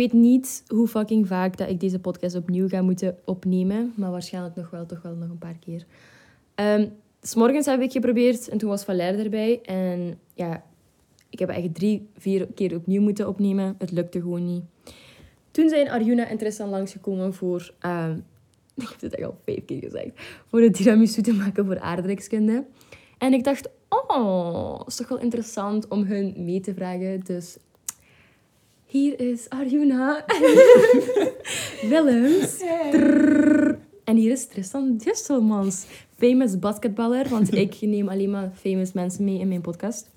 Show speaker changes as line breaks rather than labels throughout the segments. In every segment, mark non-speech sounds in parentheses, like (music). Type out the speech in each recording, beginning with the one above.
weet niet hoe fucking vaak dat ik deze podcast opnieuw ga moeten opnemen. Maar waarschijnlijk nog wel, toch wel nog een paar keer. Ehm, s heb ik geprobeerd en toen was Valère erbij. En ja, ik heb echt drie, vier keer opnieuw moeten opnemen. Het lukte gewoon niet. Toen zijn Arjuna en Tristan langsgekomen voor... ehm, (laughs) ik heb het echt al vijf keer gezegd. Voor het tiramisu te maken voor aardrijkskunde. En ik dacht, oh, is toch wel interessant om hun mee te vragen. Dus hier is Arjuna. (laughs) Willems. En hier is Tristan Disselmans. Famous basketballer, want (laughs) ik neem alleen maar famous mensen mee in mijn podcast.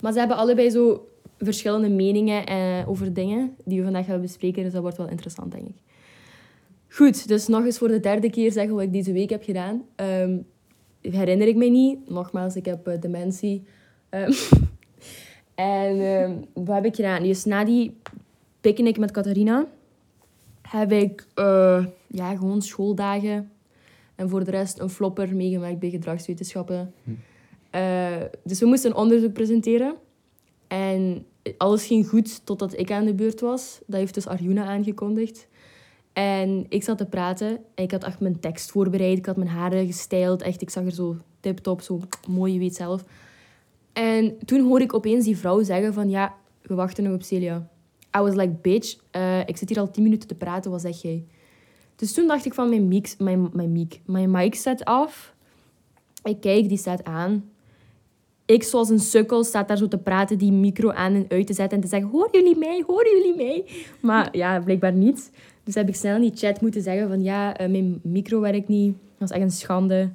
Maar ze hebben allebei zo verschillende meningen eh, over dingen die we vandaag gaan bespreken. Dus dat wordt wel interessant, denk ik. Goed, dus nog eens voor de derde keer zeggen wat ik deze week heb gedaan. Ehm, herinner ik mij niet. Nogmaals, ik heb eh, dementie. Ehm, (laughs) en ehm, wat heb ik gedaan? Dus na die picknick met Catharina heb ik eh, ja, gewoon schooldagen en voor de rest een flopper meegemaakt bij gedragswetenschappen. Eh, dus we moesten een onderzoek presenteren. En alles ging goed totdat ik aan de beurt was. Dat heeft dus Arjuna aangekondigd. En ik zat te praten en ik had echt mijn tekst voorbereid. Ik had mijn haren gestyled. Echt, ik zag er zo tip-top, zo mooi, je weet zelf. En toen hoorde ik opeens die vrouw zeggen van... Ja, we wachten nog op Celia. I was like, bitch, eh, ik zit hier al tien minuten te praten. Wat zeg jij? Dus toen dacht ik van mijn mic, mijn, mijn mic, mijn mic staat af. Ik kijk, die staat aan. Ik, zoals een sukkel, staat daar zo te praten, die micro aan en uit te zetten en te zeggen: Horen jullie mij? Horen jullie mij? Maar ja, blijkbaar niet. Dus heb ik snel in die chat moeten zeggen: van ja, eh, mijn micro werkt niet. Dat is echt een schande.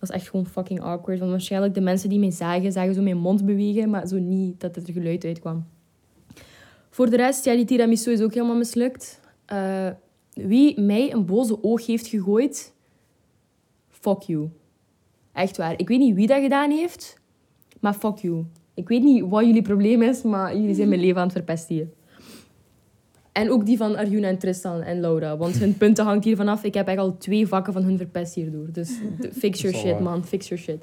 Dat was echt gewoon fucking awkward. Want waarschijnlijk de mensen die mij zagen, zagen zo mijn mond bewegen, maar zo niet dat er geluid uitkwam. Voor de rest, ja, die tiramisu is ook helemaal mislukt. Eh, wie mij een boze oog heeft gegooid, fuck you. Echt waar. Ik weet niet wie dat gedaan heeft, maar fuck you. Ik weet niet wat jullie probleem is, maar jullie zijn mijn (laughs) leven aan het verpesten hier. En ook die van Arjuna en Tristan en Laura. Want hun (laughs) punten hangt hier vanaf. Ik heb echt al twee vakken van hun verpest hierdoor. Dus (laughs) fix your shit,
waar.
man. Fix your shit.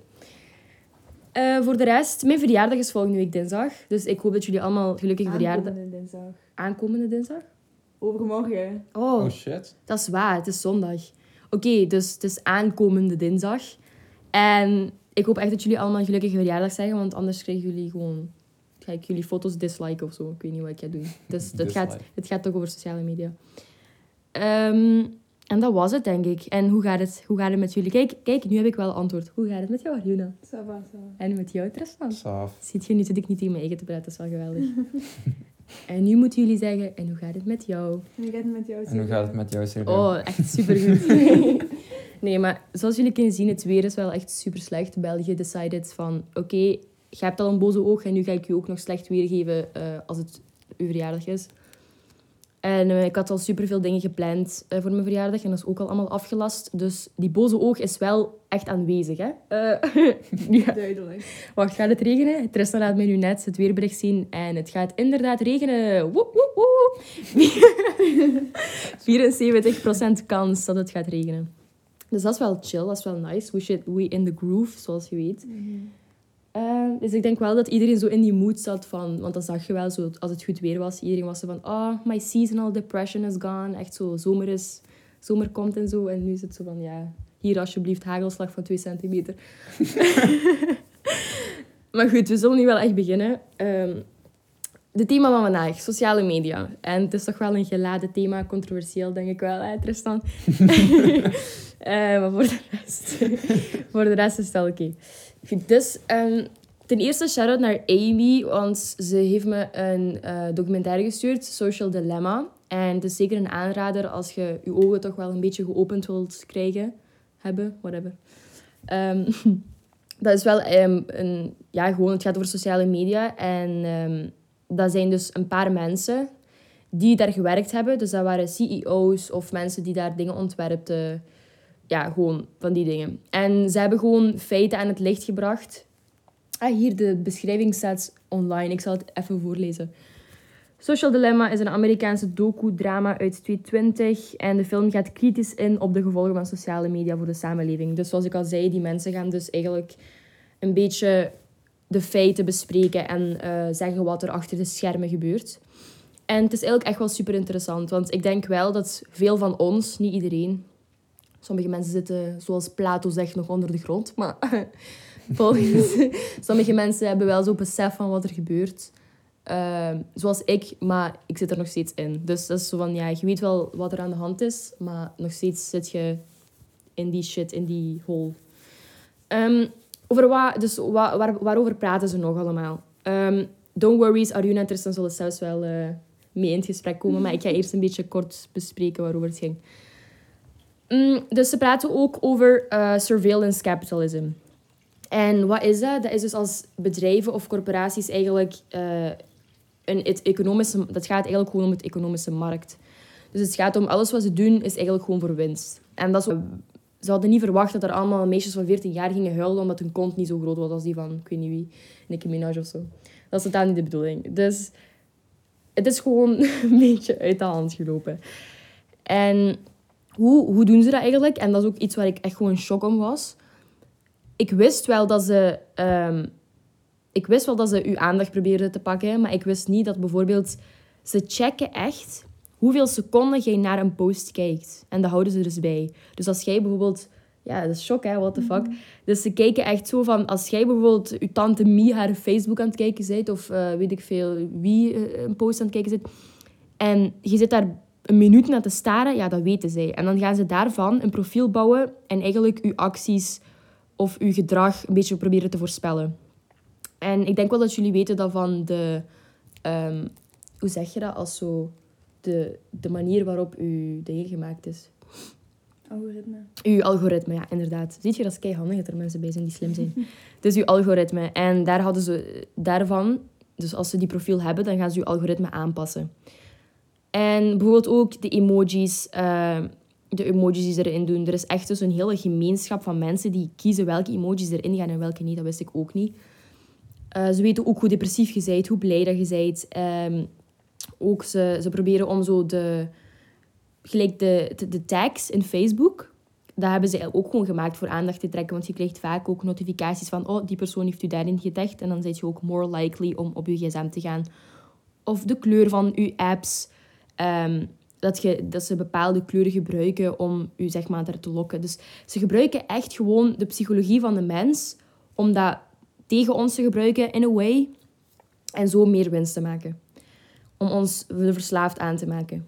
Eh, voor de rest, mijn verjaardag is volgende week dinsdag. Dus ik hoop dat jullie allemaal gelukkige verjaardag...
Aankomende dinsdag.
Aankomende dinsdag?
Overmorgen.
Oh,
Oh shit.
dat is waar. Het is zondag. Oké, dus het is aankomende dinsdag. En ik hoop echt dat jullie allemaal een gelukkige verjaardag zeggen. Want anders krijgen jullie gewoon... Ga ik jullie foto's disliken of zo. Ik weet niet wat ik ga doen. Dus (laughs) het gaat, het gaat toch over sociale media. Ehm, en dat was het, denk ik. En hoe gaat het, hoe gaat het met jullie? Kijk, kijk, nu heb ik wel antwoord. Hoe gaat het met jou, Arjuna?
Ça va, ça va.
En met jou, Tristan?
Saaf.
Ziet je, nu zit ik niet tegen mijn eigen te praten. Dat is wel geweldig. (laughs) en nu moeten jullie zeggen, en hoe gaat het met jou?
En hoe gaat het met jou?
En hoe gaat het met jou?
Oh, echt supergoed. (laughs) nee, maar zoals jullie kunnen zien, het weer is wel echt super slecht. België decided van, oké, je hebt al een boze oog en nu ga ik je ook nog slecht weergeven eh, als het uw verjaardag is. En eh, ik had al superveel dingen gepland eh, voor mijn verjaardag en dat is ook al allemaal afgelast. Dus die boze oog is wel echt aanwezig, hè. (laughs) Ja.
Duidelijk.
Wacht, gaat het regenen? Tristan laat mij nu net het weerbericht zien. En het gaat inderdaad regenen. Woep, woep, woep. (laughs) 74% kans dat het gaat regenen. Dus dat is wel chill, dat is wel nice. We, should, we in the groove, zoals je weet. Eh, dus ik denk wel dat iedereen zo in die mood zat van... Want dat zag je wel, zo, als het goed weer was. Iedereen was zo van... Oh, my seasonal depression is gone. Echt zo, zomer, is, zomer komt en zo. En nu is het zo van, ja... Hier alsjeblieft hagelslag van 2 centimeter. (laughs) Maar goed, we zullen nu wel echt beginnen. Ehm de thema van vandaag, sociale media. En het is toch wel een geladen thema, controversieel denk ik wel, hè, Tristan? (laughs) Eh, maar voor de rest, (laughs) voor de rest is het wel oké. Dus ehm, ten eerste shout-out naar Amy, want ze heeft me een eh, documentaire gestuurd, Social Dilemma. En het is zeker een aanrader als je je ogen toch wel een beetje geopend wilt krijgen, hebben, whatever. Ehm, (laughs) dat is wel ehm, een... Ja, gewoon, het gaat over sociale media. En dat zijn dus een paar mensen die daar gewerkt hebben. Dus dat waren CEO's of mensen die daar dingen ontwerpten. Ja, gewoon van die dingen. En ze hebben gewoon feiten aan het licht gebracht. Ah, hier, de beschrijving staat online. Ik zal het even voorlezen. Social Dilemma is een Amerikaanse docu-drama uit 2020. En de film gaat kritisch in op de gevolgen van sociale media voor de samenleving. Dus zoals ik al zei, die mensen gaan dus eigenlijk een beetje de feiten bespreken en eh, zeggen wat er achter de schermen gebeurt. En het is eigenlijk echt wel super interessant. Want ik denk wel dat veel van ons, niet iedereen... Sommige mensen zitten, zoals Plato zegt, nog onder de grond. Maar (laughs) volgens (laughs) sommige mensen hebben wel zo'n besef van wat er gebeurt. Ehm, zoals ik, maar ik zit er nog steeds in. Dus dat is zo van, ja, je weet wel wat er aan de hand is, maar nog steeds zit je in die shit, in die hole. Ehm, over wat, dus wa- waar, waarover praten ze nog allemaal? Ehm, don't worry, Arjuna en Tristan zullen zelfs wel eh, mee in het gesprek komen, maar ik ga eerst een beetje kort bespreken waarover het ging. Mm, dus ze praten ook over eh, surveillance capitalism. En wat is dat? Dat is dus als bedrijven of corporaties eigenlijk eh, een het economische... Dat gaat eigenlijk gewoon om het economische markt. Dus het gaat om alles wat ze doen, is eigenlijk gewoon voor winst. En dat is, ze hadden niet verwacht dat er allemaal meisjes van 14 jaar gingen huilen omdat hun kont niet zo groot was als die van, ik weet niet wie, Nicki Minaj of zo. Dat is totaal niet de bedoeling. Dus het is gewoon (laughs) een beetje uit de hand gelopen. En hoe, hoe doen ze dat eigenlijk? En dat is ook iets waar ik echt gewoon shock om was. Ik wist wel dat ze... ehm, ik wist wel dat ze uw aandacht probeerden te pakken, maar ik wist niet dat bijvoorbeeld... Ze checken echt hoeveel seconden jij naar een post kijkt. En dat houden ze dus bij. Dus als jij bijvoorbeeld... Ja, dat is shock, hè? What the fuck? Dus ze kijken echt zo van... Als jij bijvoorbeeld je tante Mie haar Facebook aan het kijken bent, of eh, weet ik veel wie eh, een post aan het kijken zit, en je zit daar een minuut naar te staren, ja, dat weten zij. En dan gaan ze daarvan een profiel bouwen en eigenlijk uw acties of uw gedrag een beetje proberen te voorspellen. En ik denk wel dat jullie weten dat van de... ehm, hoe zeg je dat? Als zo... De, de manier waarop uw ding gemaakt is.
Algoritme.
Uw algoritme, ja, inderdaad. Ziet je, dat is keihandig dat er mensen bij zijn die slim zijn. (laughs) dus uw algoritme. En daar hadden ze daarvan... Dus als ze die profiel hebben, dan gaan ze uw algoritme aanpassen. En bijvoorbeeld ook de emojis... eh, de emojis die ze erin doen. Er is echt dus een hele gemeenschap van mensen die kiezen welke emojis erin gaan en welke niet. Dat wist ik ook niet. Eh, ze weten ook hoe depressief je bent, hoe blij dat je bent. Ehm, ook ze, ze proberen om zo de... Gelijk de, de, tags in Facebook, dat hebben ze ook gewoon gemaakt voor aandacht te trekken. Want je krijgt vaak ook notificaties van... Oh, die persoon heeft u daarin getagd. En dan ben je ook more likely om op je gsm te gaan. Of de kleur van je apps. ehm, dat, je, dat ze bepaalde kleuren gebruiken om u zeg maar, daar te lokken. Dus ze gebruiken echt gewoon de psychologie van de mens... om dat tegen ons te gebruiken in a way. En zo meer winst te maken. Om ons er verslaafd aan te maken.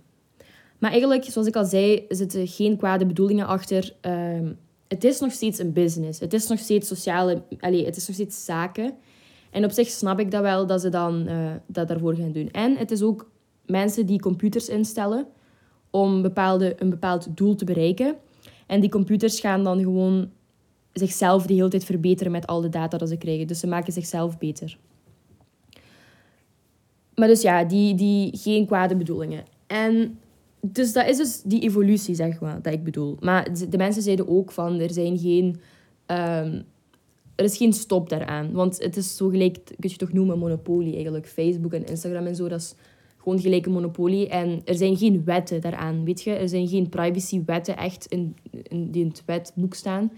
Maar eigenlijk, zoals ik al zei, zitten geen kwade bedoelingen achter. Ehm, het is nog steeds een business. Het is nog steeds sociale... Allez, het is nog steeds zaken. En op zich snap ik dat wel, dat ze dan eh, dat daarvoor gaan doen. En het is ook mensen die computers instellen om bepaalde, een bepaald doel te bereiken. En die computers gaan dan gewoon zichzelf de hele tijd verbeteren met al de data dat ze krijgen. Dus ze maken zichzelf beter. Maar dus ja, die, die geen kwade bedoelingen. En dus dat is dus die evolutie, zeg maar, dat ik bedoel. Maar de mensen zeiden ook van, er zijn geen... ehm, er is geen stop daaraan. Want het is zo gelijk, kun je toch noemen, monopolie eigenlijk. Facebook en Instagram en zo, dat is gewoon gelijk een monopolie. En er zijn geen wetten daaraan, weet je. Er zijn geen privacywetten echt in, in, die in het wetboek staan.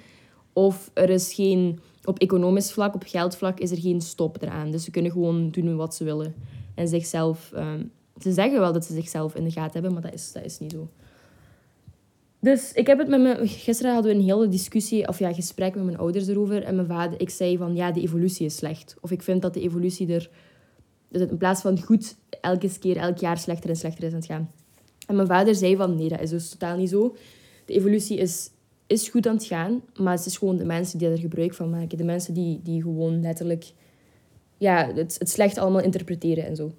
Of er is geen... Op economisch vlak, op geldvlak, is er geen stop eraan. Dus ze kunnen gewoon doen wat ze willen. En zichzelf... ehm, ze zeggen wel dat ze zichzelf in de gaten hebben, maar dat is, dat is niet zo. Dus ik heb het met mijn... Gisteren hadden we een hele discussie, of ja, gesprek met mijn ouders erover. En mijn vader, ik zei van, ja, de evolutie is slecht. Of ik vind dat de evolutie er... Dus in plaats van goed, elke keer, elk jaar slechter en slechter is aan het gaan. En mijn vader zei van, nee, dat is dus totaal niet zo. De evolutie is, is goed aan het gaan, maar het is gewoon de mensen die er gebruik van maken. De mensen die, die gewoon letterlijk ja, het, het slecht allemaal interpreteren en zo.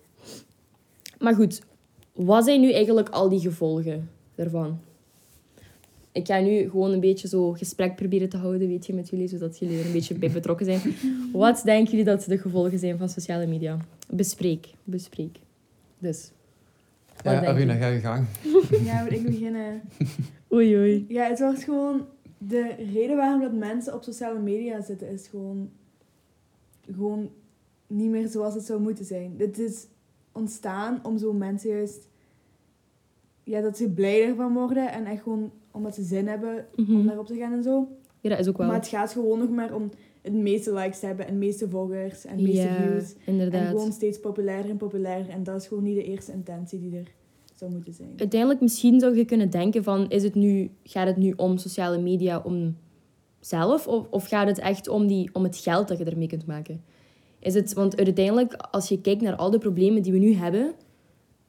Maar goed, wat zijn nu eigenlijk al die gevolgen daarvan? Ik ga nu gewoon een beetje zo gesprek proberen te houden, weet je, met jullie, zodat jullie er een beetje bij betrokken zijn. (laughs) Wat denken jullie dat de gevolgen zijn van sociale media? Bespreek, bespreek. Dus, wat
Ja, Aruna,
je?
ga je gang. (laughs)
Ja, moet ik beginnen? (laughs)
Oei, oei.
Ja, het wordt gewoon... De reden waarom dat mensen op sociale media zitten, is gewoon... Gewoon niet meer zoals het zou moeten zijn. Dit is ontstaan om zo mensen juist... Ja, dat ze blij ervan worden. En echt gewoon omdat ze zin hebben om
Mhm.
daarop te gaan en zo.
Ja, dat is ook wel.
Maar het gaat gewoon nog maar om het meeste likes hebben en de meeste volgers en de meeste
Ja,
views. En
inderdaad.
gewoon steeds populairder en populairder. En dat is gewoon niet de eerste intentie die er zou moeten zijn.
Uiteindelijk misschien zou je kunnen denken van, is het nu, gaat het nu om sociale media om zelf? Of, of gaat het echt om, die, om het geld dat je ermee kunt maken? Is het, want uiteindelijk, als je kijkt naar al de problemen die we nu hebben,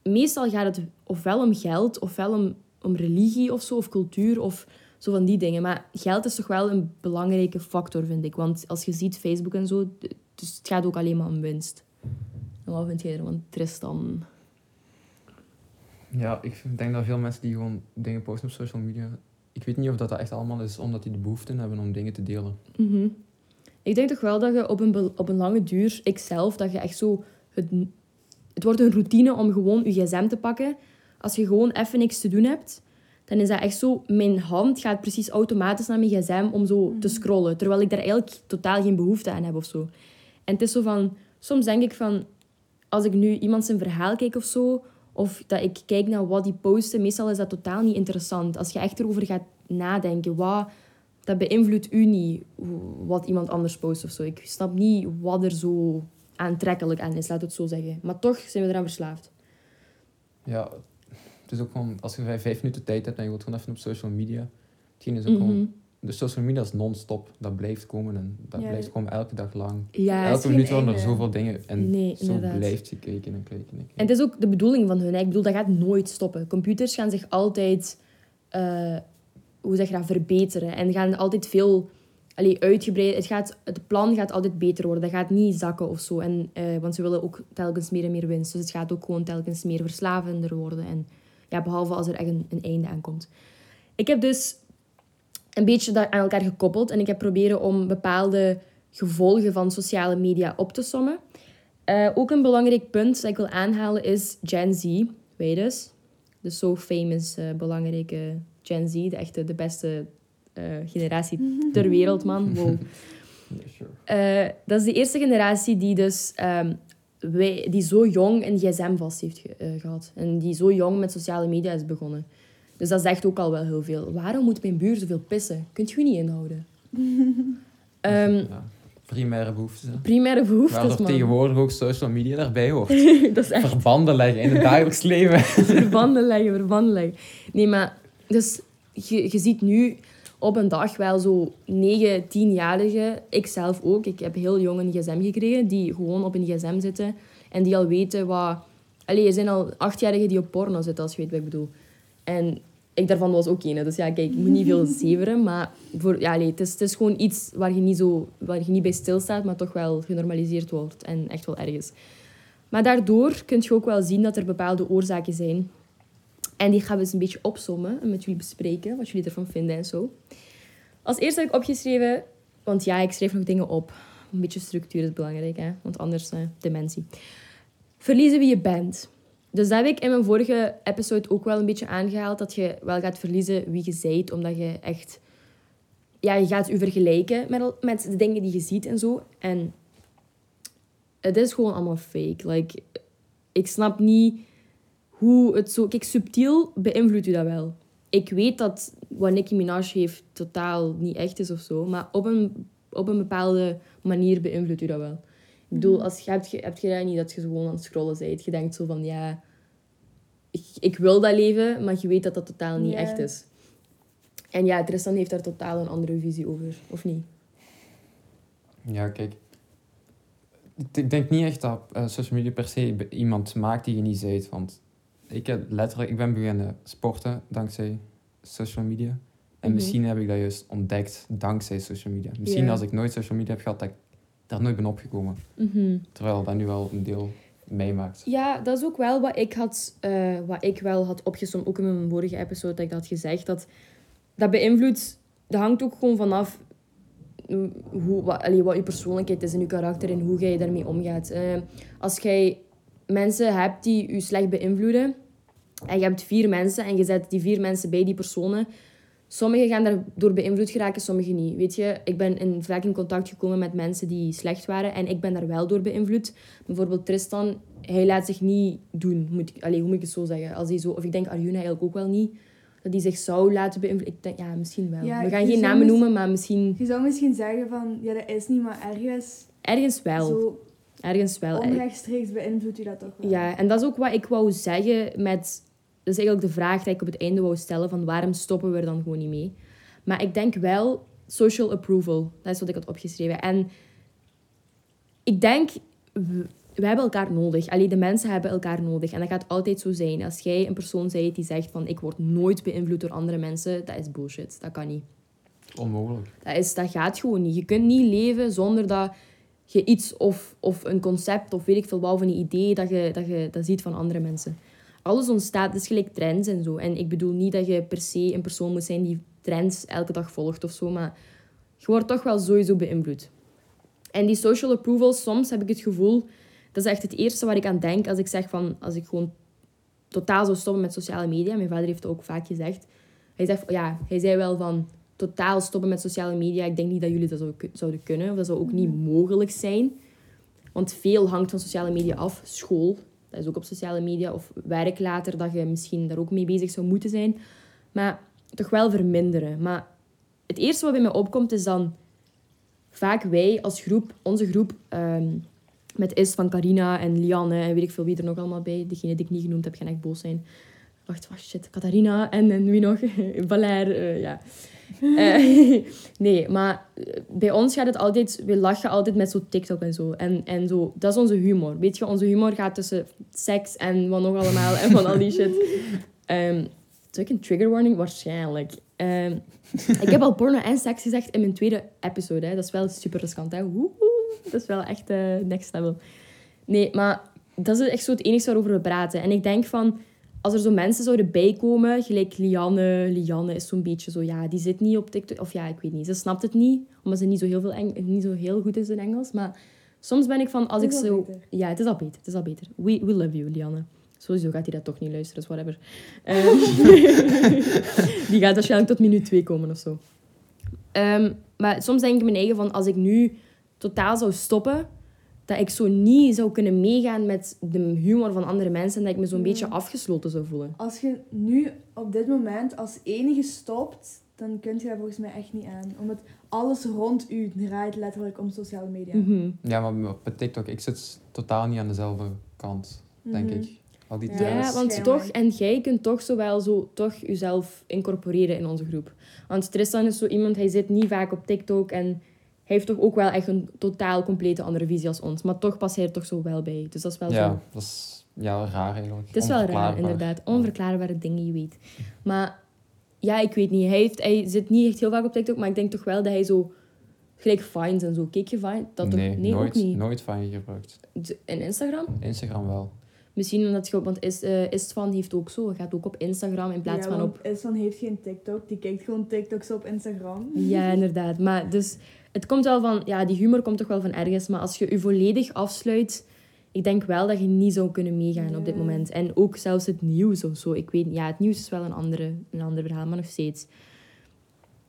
meestal gaat het ofwel om geld, ofwel om, om religie of zo, of cultuur, of zo van die dingen. Maar geld is toch wel een belangrijke factor, vind ik. Want als je ziet Facebook en zo, dus het gaat ook alleen maar om winst. En wat vind jij ervan, Tristan?
Ja, ik denk dat veel mensen die gewoon dingen posten op social media... Ik weet niet of dat, dat echt allemaal is omdat die de behoefte hebben om dingen te delen.
Mhm. Ik denk toch wel dat je op een, op een lange duur, ikzelf, dat je echt zo... Het, het wordt een routine om gewoon je gsm te pakken. Als je gewoon even niks te doen hebt, dan is dat echt zo... Mijn hand gaat precies automatisch naar mijn gsm om zo te scrollen. Terwijl ik daar eigenlijk totaal geen behoefte aan heb of zo. En het is zo van... Soms denk ik van... Als ik nu iemand zijn verhaal kijk of zo... Of dat ik kijk naar wat die posten, meestal is dat totaal niet interessant. Als je echt erover gaat nadenken, wat, dat beïnvloedt u niet wat iemand anders post of zo. Ik snap niet wat er zo aantrekkelijk aan is, laat het zo zeggen. Maar toch zijn we eraan verslaafd.
Ja, het is ook gewoon... Als je vijf, vijf minuten tijd hebt en je wilt gewoon even op social media... Hetgeen is ook
Mhm.
gewoon... De social media is non-stop. Dat blijft komen en dat
Ja,
blijft komen elke dag lang.
Ja,
elke minuut worden er zoveel dingen en
Nee,
zo
inderdaad.
blijft je kijken en kijken en kijken.
En het is ook de bedoeling van hun. Hè. Ik bedoel, dat gaat nooit stoppen. Computers gaan zich altijd, eh, hoe zeg je dat, verbeteren. En gaan altijd veel allee, uitgebreid. Het, gaat, het plan gaat altijd beter worden. Dat gaat niet zakken of zo. En, eh, want ze willen ook telkens meer en meer winst. Dus het gaat ook gewoon telkens meer verslavender worden. En ja, behalve als er echt een, einde aan komt. Ik heb dus een beetje dat aan elkaar gekoppeld. En ik heb proberen om bepaalde gevolgen van sociale media op te sommen. Eh, ook een belangrijk punt dat ik wil aanhalen is Gen Z. Je dus? De so famous eh, belangrijke Gen Z. De echte, de beste eh, generatie ter wereld, man. (laughs) Wow. Eh, dat is de eerste generatie die dus ehm, wij, die zo jong een gsm vast heeft ge- eh, gehad. En die zo jong met sociale media is begonnen. Dus dat zegt ook al wel heel veel. Waarom moet mijn buur zoveel pissen? Kunt je je niet inhouden? (laughs) Ehm,
ja. Primaire behoeftes. hè.
primaire behoeftes,
Waardoor
man.
tegenwoordig ook social media daarbij hoort. (laughs)
dat is echt
Verbanden leggen in het dagelijks leven.
verbanden leggen, verbanden leggen. Nee, maar dus je, je ziet nu op een dag wel zo 9, 10-jarigen, ik zelf ook, ik heb heel jong een gsm gekregen, die gewoon op een gsm zitten en die al weten wat... Allee, er zijn al achtjarigen die op porno zitten, als je weet wat ik bedoel. En ik daarvan was ook een. Dus ja, kijk, ik moet niet veel (laughs) zeveren, maar voor, ja, allee, het, is, het is gewoon iets waar je, niet zo, waar je niet bij stilstaat, maar toch wel genormaliseerd wordt en echt wel erg is. Maar daardoor kun je ook wel zien dat er bepaalde oorzaken zijn. En die gaan we eens een beetje opsommen en met jullie bespreken, wat jullie ervan vinden en zo. Als eerste heb ik opgeschreven, want ja, ik schreef nog dingen op. Een beetje structuur is belangrijk, hè? want anders eh, dementie. Verliezen wie je bent. Dus dat heb ik in mijn vorige episode ook wel een beetje aangehaald, dat je wel gaat verliezen wie je bent, omdat je echt... Ja, je gaat je vergelijken met, met de dingen die je ziet en zo. En het is gewoon allemaal fake. Like, ik snap niet hoe het zo... Kijk, subtiel beïnvloedt u dat wel. Ik weet dat wat Nicki Minaj heeft totaal niet echt is of zo. Maar op een, op een bepaalde manier beïnvloedt u dat wel. Ik bedoel, als je hebt, je, hebt je dat niet dat je gewoon aan het scrollen bent. Je denkt zo van, ja... Ik, ik wil dat leven, maar je weet dat dat totaal niet
Ja.
echt is. En ja, Tristan heeft daar totaal een andere visie over. Of niet?
Ja, kijk. Ik denk niet echt dat eh, social media per se iemand maakt die je niet bent. Want ik heb letterlijk, ik ben beginnen sporten dankzij social media. En
Mhm.
misschien heb ik dat juist ontdekt dankzij social media. Misschien als ik nooit social media heb gehad, dat ik daar nooit ben opgekomen.
Mhm.
Terwijl dat nu wel een deel meemaakt.
Ja, dat is ook wel wat ik, had, eh, wat ik wel had opgesomd, ook in mijn vorige episode dat ik dat had gezegd. Dat, dat beïnvloedt, dat hangt ook gewoon vanaf hoe, wat, allee, wat je persoonlijkheid is en je karakter en hoe jij daarmee omgaat. Eh, als jij mensen hebt die je slecht beïnvloeden en je hebt vier mensen en je zet die vier mensen bij die personen, sommigen gaan daardoor beïnvloed geraken, sommigen niet. Weet je, ik ben in, vaak in contact gekomen met mensen die slecht waren en ik ben daar wel door beïnvloed. Bijvoorbeeld Tristan, hij laat zich niet doen. Moet ik, allee, hoe moet ik het zo zeggen? Als hij zo, of ik denk Arjuna eigenlijk ook wel niet. dat die zich zou laten beïnvloeden. Ik denk, ja, misschien wel.
Ja,
We gaan geen namen noemen, maar misschien
Je zou misschien zeggen van, ja, dat is niet, maar ergens
ergens wel.
zo
Ergens wel.
onrechtstreeks beïnvloedt je dat toch wel.
Ja, en dat is ook wat ik wou zeggen met... Dat is eigenlijk de vraag die ik op het einde wou stellen, van waarom stoppen we er dan gewoon niet mee? Maar ik denk wel social approval. Dat is wat ik had opgeschreven. En ik denk, we, we hebben elkaar nodig. Alleen de mensen hebben elkaar nodig. En dat gaat altijd zo zijn. Als jij een persoon bent die zegt van ik word nooit beïnvloed door andere mensen, dat is bullshit. Dat kan niet.
Onmogelijk.
Dat, is, dat gaat gewoon niet. Je kunt niet leven zonder dat je iets of, of een concept of weet ik veel wat, of een idee dat je, dat je dat ziet van andere mensen. Alles ontstaat, het is gelijk trends en zo. En ik bedoel niet dat je per se een persoon moet zijn die trends elke dag volgt of zo, maar je wordt toch wel sowieso beïnvloed. En die social approval, soms heb ik het gevoel, dat is echt het eerste waar ik aan denk als ik zeg van, als ik gewoon totaal zou stoppen met sociale media. Mijn vader heeft het ook vaak gezegd. Hij zegt, ja, hij zei wel van, totaal stoppen met sociale media. Ik denk niet dat jullie dat zou- zouden kunnen. Of dat zou ook niet mogelijk zijn. Want veel hangt van sociale media af. School, dat is ook op sociale media. Of werk later, dat je misschien daar ook mee bezig zou moeten zijn. Maar toch wel verminderen. Maar het eerste wat bij mij opkomt is dan... Vaak wij als groep, onze groep... ehm, met Is van Carina en Lianne en weet ik veel wie er nog allemaal bij. Degene die ik niet genoemd heb, gaan echt boos zijn. Wacht, wacht, shit. Catharina en, en wie nog? (laughs) Valère, eh, ja. Eh, (laughs) (laughs) nee, maar eh, bij ons gaat het altijd... We lachen altijd met zo TikTok en zo. En, en zo. Dat is onze humor. Weet je, onze humor gaat tussen seks en wat nog allemaal. En van al die shit. (laughs) Ehm is ook een trigger warning? Waarschijnlijk. Ehm, ik heb al porno en seks gezegd in mijn tweede episode. Hè. Dat is wel super riskant. Hè. Woehoe. Dat is wel echt eh, next level. Nee, maar dat is echt zo het enige waarover we praten. En ik denk van, als er zo mensen zouden bijkomen, gelijk Lianne. Lianne is zo'n beetje zo, ja, die zit niet op TikTok. Of ja, ik weet niet. Ze snapt het niet, omdat ze niet zo heel, veel Eng- niet zo heel goed is in Engels. Maar soms ben ik van, als ik zo...
beter.
Ja, het is al beter. Het is al beter. We, we love you, Lianne. Sowieso gaat hij dat toch niet luisteren, dus whatever. Ehm, (laughs) die gaat waarschijnlijk tot minuut 2 komen of zo. Ehm, maar soms denk ik mijn eigen van, als ik nu totaal zou stoppen, dat ik zo niet zou kunnen meegaan met de humor van andere mensen en dat ik me zo'n
Ja.
beetje afgesloten zou voelen.
Als je nu op dit moment als enige stopt, dan kun je dat volgens mij echt niet aan. Omdat alles rond u draait letterlijk om sociale media.
Mhm.
Ja, maar op TikTok, ik zit totaal niet aan dezelfde kant, denk
Mhm.
ik. Al die
Ja,
Ja, want toch, en jij kunt toch zo wel zo, toch jezelf incorporeren in onze groep. Want Tristan is zo iemand, hij zit niet vaak op TikTok en heeft toch ook wel echt een totaal complete andere visie als ons. Maar toch past hij er toch zo wel bij. Dus dat is wel zo.
Ja, dat is ja, raar eigenlijk.
Het is wel raar, inderdaad. Onverklaarbare dingen, je weet. Maar ja, ik weet niet. Hij, heeft, hij zit niet echt heel vaak op TikTok, maar ik denk toch wel dat hij zo... Gelijk Vines en zo. Keek je Vine? Dat toch?
nee,
nee
nooit,
ook niet.
nooit van je gebruikt.
En Instagram?
Instagram wel.
Misschien omdat je... Want is, eh Istvan heeft ook zo. Hij gaat ook op Instagram in plaats
ja,
van op...
Isvan heeft geen TikTok, die kijkt gewoon TikToks op Instagram.
Ja, inderdaad. Maar dus... Het komt wel van... Ja, die humor komt toch wel van ergens. Maar als je je volledig afsluit... Ik denk wel dat je niet zou kunnen meegaan op dit moment. En ook zelfs het nieuws of zo. Ik weet Ja, het nieuws is wel een, andere, een ander verhaal, maar nog steeds.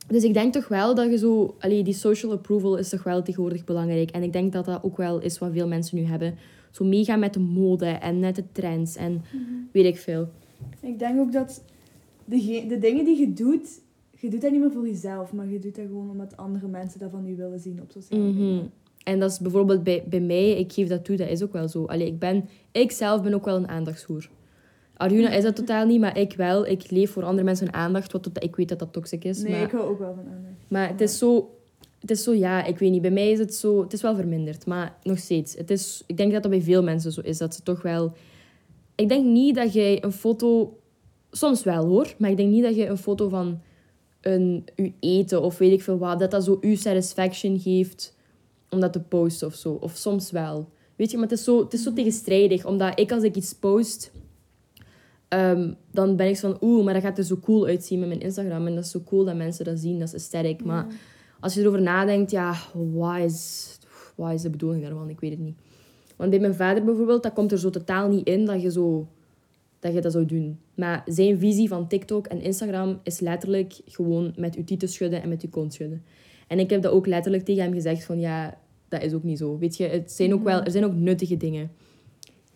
Dus ik denk toch wel dat je zo... Allee, die social approval is toch wel tegenwoordig belangrijk. En ik denk dat dat ook wel is wat veel mensen nu hebben. Zo meegaan met de mode en met de trends en weet ik veel.
Ik denk ook dat de, de dingen die je doet, je doet dat niet meer voor jezelf, maar je doet dat gewoon omdat andere mensen dat van je willen zien op sociale media.
Mhm. En dat is bijvoorbeeld bij, bij mij, ik geef dat toe, dat is ook wel zo. Allee, ik, ben, ik zelf ben ook wel een aandachtshoer. Arjuna is dat totaal niet, maar ik wel. Ik leef voor andere mensen aandacht, wat tot, ik weet dat dat toxic is.
Nee,
maar,
ik hou ook wel van aandacht.
maar het is zo... Het is zo, ja, ik weet niet. Bij mij is het zo... Het is wel verminderd, maar nog steeds. Het is, ik denk dat dat bij veel mensen zo is. Dat ze toch wel... Ik denk niet dat jij een foto... Soms wel, hoor. Maar ik denk niet dat je een foto van een, uw eten of weet ik veel wat... Dat dat zo uw satisfaction geeft om dat te posten of zo. Of soms wel. Weet je, maar het is zo, het is zo tegenstrijdig. Omdat ik, als ik iets post... ehm, dan ben ik zo van... Oeh, maar dat gaat er zo cool uitzien met mijn Instagram. En dat is zo cool dat mensen dat zien. Dat is aesthetic. Maar als je erover nadenkt, ja, wat is, wat is de bedoeling daarvan? Ik weet het niet. Want bij mijn vader bijvoorbeeld, dat komt er zo totaal niet in dat je, zo, dat, je dat zou doen. Maar zijn visie van TikTok en Instagram is letterlijk gewoon met je tieten schudden en met je kont schudden. En ik heb dat ook letterlijk tegen hem gezegd van, ja, dat is ook niet zo. Weet je, het zijn ook wel, er zijn ook nuttige dingen.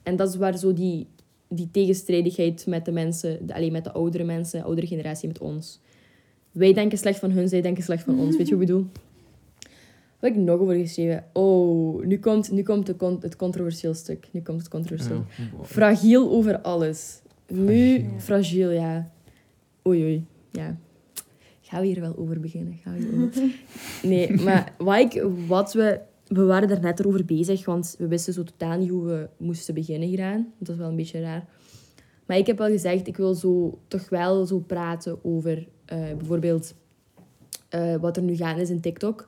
En dat is waar zo die die tegenstrijdigheid met de mensen, de, allee, met de oudere mensen, oudere generatie, met ons. Wij denken slecht van hun, zij denken slecht van ons. Weet je wat ik bedoel? Wat heb ik nog over geschreven? Oh, nu komt, nu komt de con- het controversieel stuk. Nu komt het controversieel.
Ja.
Fragiel over alles. Nu,
Fragiel.
ja. Oei, oei. Ja. Gaan we hier wel over beginnen? Gaan we hier over... (laughs) Nee, maar wat, ik, wat we... We waren er net over bezig, want we wisten zo totaal niet hoe we moesten beginnen hieraan. Dat is wel een beetje raar. Maar ik heb wel gezegd, ik wil zo, toch wel zo praten over eh, bijvoorbeeld eh, wat er nu gaande is in TikTok.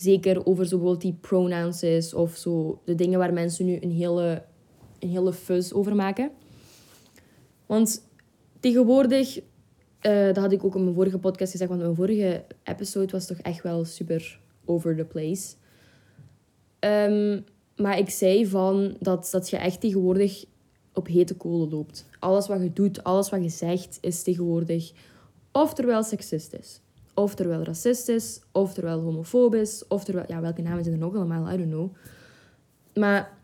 Zeker over bijvoorbeeld die pronouns of zo de dingen waar mensen nu een hele, een hele fuzz over maken. Want tegenwoordig, eh, dat had ik ook in mijn vorige podcast gezegd, want mijn vorige episode was toch echt wel super over the place. Ehm, maar ik zei van dat, dat je echt tegenwoordig op hete kolen loopt. Alles wat je doet, alles wat je zegt, is tegenwoordig oftewel seksistisch, oftewel racistisch, oftewel homofobisch, oftewel... Ja, welke namen zijn er nog allemaal? I don't know. Maar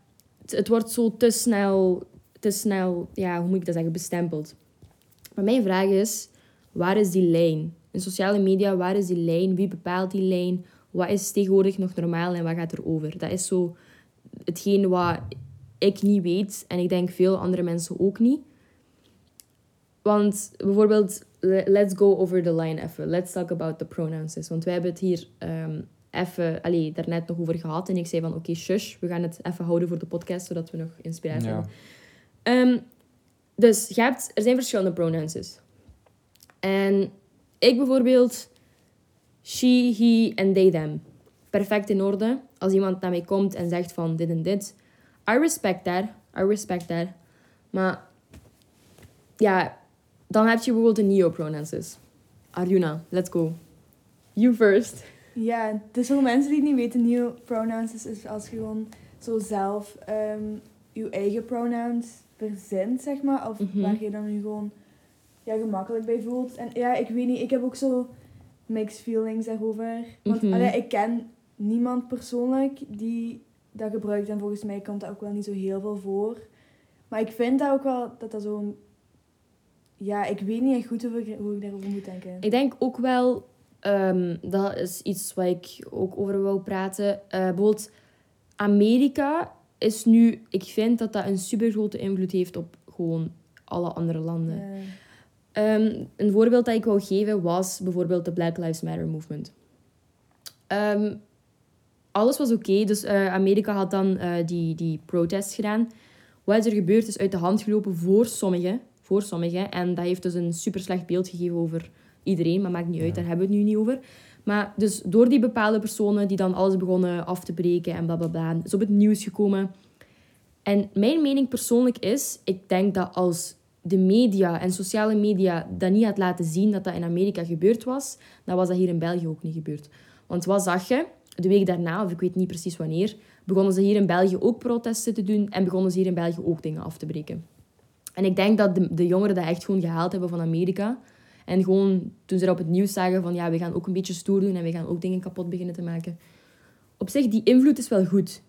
het, wordt zo te snel, te snel, ja, hoe moet ik dat zeggen, bestempeld. Maar mijn vraag is, waar is die lijn? In sociale media, waar is die lijn? Wie bepaalt die lijn? Wat is tegenwoordig nog normaal en wat gaat er over? Dat is zo hetgeen wat ik niet weet en ik denk veel andere mensen ook niet. Want bijvoorbeeld, let's go over the line even. Let's talk about the pronouns. Want wij hebben het hier ehm even, allee, daarnet nog over gehad. En ik zei van, oké, shush, we gaan het even houden voor de podcast, zodat we nog inspiratie
Ja.
hebben. Ehm, dus je hebt, er zijn verschillende pronouns. En ik bijvoorbeeld, she, he en they, them. Perfect in orde. Als iemand naar mij komt en zegt van dit en dit. I respect that. I respect that. Maar ja, dan heb je bijvoorbeeld de neo-pronouns. Arjuna, let's go. You first.
Ja, dus voor mensen die het niet weten, nieuwe pronouns is, is als je gewoon zo zelf ehm, je eigen pronouns verzint, zeg maar. Of
Mhm.
waar je dan nu gewoon ja, gemakkelijk bij voelt. En ja, ik weet niet, ik heb ook zo mixed feelings daarover. Want allee, ik ken niemand persoonlijk die dat gebruikt. En volgens mij komt dat ook wel niet zo heel veel voor. Maar ik vind dat ook wel, dat dat zo... Ja, ik weet niet echt goed hoe ik, hoe ik daarover moet denken.
Ik denk ook wel, ehm, dat is iets waar ik ook over wil praten. Eh, bijvoorbeeld, Amerika is nu, ik vind dat dat een super grote invloed heeft op gewoon alle andere landen.
Ja.
Ehm, een voorbeeld dat ik wou geven was bijvoorbeeld de Black Lives Matter movement. Ehm, alles was oké, dus eh, Amerika had dan eh, die, die protests gedaan. Wat is er gebeurd is uit de hand gelopen voor sommigen. Voor sommigen. En dat heeft dus een super slecht beeld gegeven over iedereen, maar maakt niet uit, daar hebben we het nu niet over. Maar dus door die bepaalde personen die dan alles begonnen af te breken en blablabla, is op het nieuws gekomen. En mijn mening persoonlijk is, ik denk dat als de media en sociale media dat niet had laten zien dat dat in Amerika gebeurd was, dan was dat hier in België ook niet gebeurd. Want wat zag je? De week daarna, of ik weet niet precies wanneer, begonnen ze hier in België ook protesten te doen en begonnen ze hier in België ook dingen af te breken. En ik denk dat de, de jongeren dat echt gewoon gehaald hebben van Amerika. En gewoon toen ze dat op het nieuws zagen van ja, we gaan ook een beetje stoer doen en we gaan ook dingen kapot beginnen te maken. Op zich, die invloed is wel goed.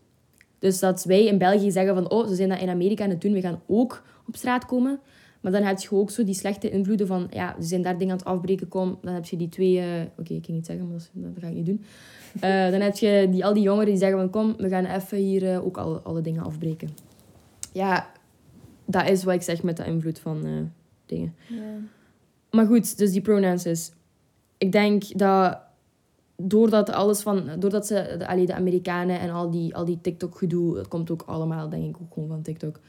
Dus dat wij in België zeggen van oh, ze zijn dat in Amerika aan het doen, we gaan ook op straat komen. Maar dan heb je ook zo die slechte invloeden van ja, ze zijn daar dingen aan het afbreken, kom. Dan heb je die twee... eh, Oké, ik ging niet zeggen, maar dat, is- dat ga ik niet doen. Eh, (laughs) dan heb je die, al die jongeren die zeggen van kom, we gaan even hier eh, ook alle, alle dingen afbreken. Ja, dat is wat ik zeg met de invloed van eh, dingen.
Ja.
Maar goed, dus die pronouns is. Ik denk dat doordat alles van, doordat ze, de, allee, de Amerikanen en al die, al die TikTok-gedoe, dat komt ook allemaal, denk ik, ook gewoon van TikTok.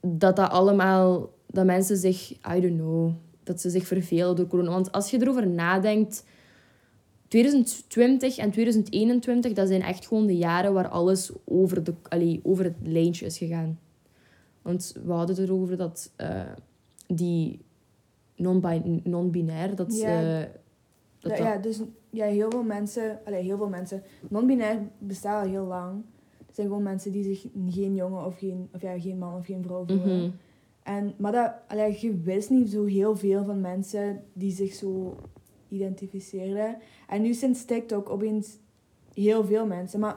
Dat dat allemaal, dat mensen zich, I don't know, dat ze zich vervelen door corona. Want als je erover nadenkt, 2020 en 2021, dat zijn echt gewoon de jaren waar alles over, de, allee, over het lijntje is gegaan. Want we hadden het erover dat eh, die non-bi- non-binair, dat...
Ja.
eh, dat,
ja,
dat-
ja, dus ja, heel veel mensen, allee, heel veel mensen, non-binair bestaat al heel lang. Het zijn gewoon mensen die zich geen jongen of geen, of ja, geen man of geen vrouw voelen.
Mhm.
En, maar dat, allee, je wist niet zo heel veel van mensen die zich zo identificeerden. En nu sinds TikTok opeens heel veel mensen. Maar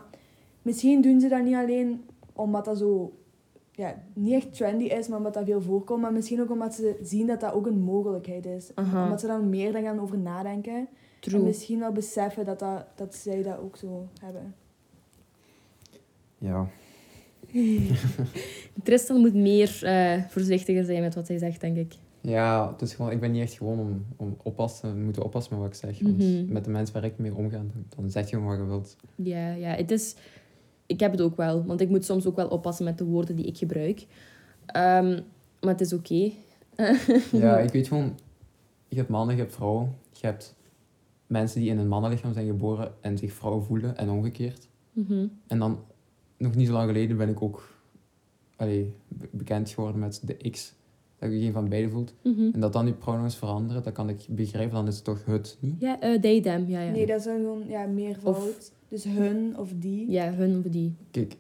misschien doen ze dat niet alleen omdat dat zo ja, niet echt trendy is, maar omdat dat veel voorkomt. Maar misschien ook omdat ze zien dat dat ook een mogelijkheid is.
Aha.
Omdat ze dan meer daar gaan over nadenken. En misschien wel beseffen dat, dat, dat zij dat ook zo hebben.
Ja. (laughs)
Tristan moet meer eh, voorzichtiger zijn met wat hij zegt, denk ik.
Ja, het is gewoon, ik ben niet echt gewoon om, om oppassen, moeten oppassen met wat ik zeg. Want
Mhm.
met de mensen waar ik mee omga, dan zeg je gewoon wat je wilt.
Ja, ja, het is... Ik heb het ook wel, want ik moet soms ook wel oppassen met de woorden die ik gebruik. Ehm, maar het is oké. (laughs)
Ja, ik weet gewoon, je hebt mannen, je hebt vrouwen. Je hebt mensen die in een mannenlichaam zijn geboren en zich vrouw voelen en omgekeerd.
Mhm.
En dan, nog niet zo lang geleden ben ik ook allee, be- bekend geworden met de X. Dat je geen van beide voelt.
Mhm.
En dat dan die pronouns veranderen, dat kan ik begrijpen, dan is het toch het niet.
Ja, eh they, them. Ja, ja.
Nee, dat is dan gewoon ja, meervoud. Dus hun of die.
Ja, hun of die.
Kijk,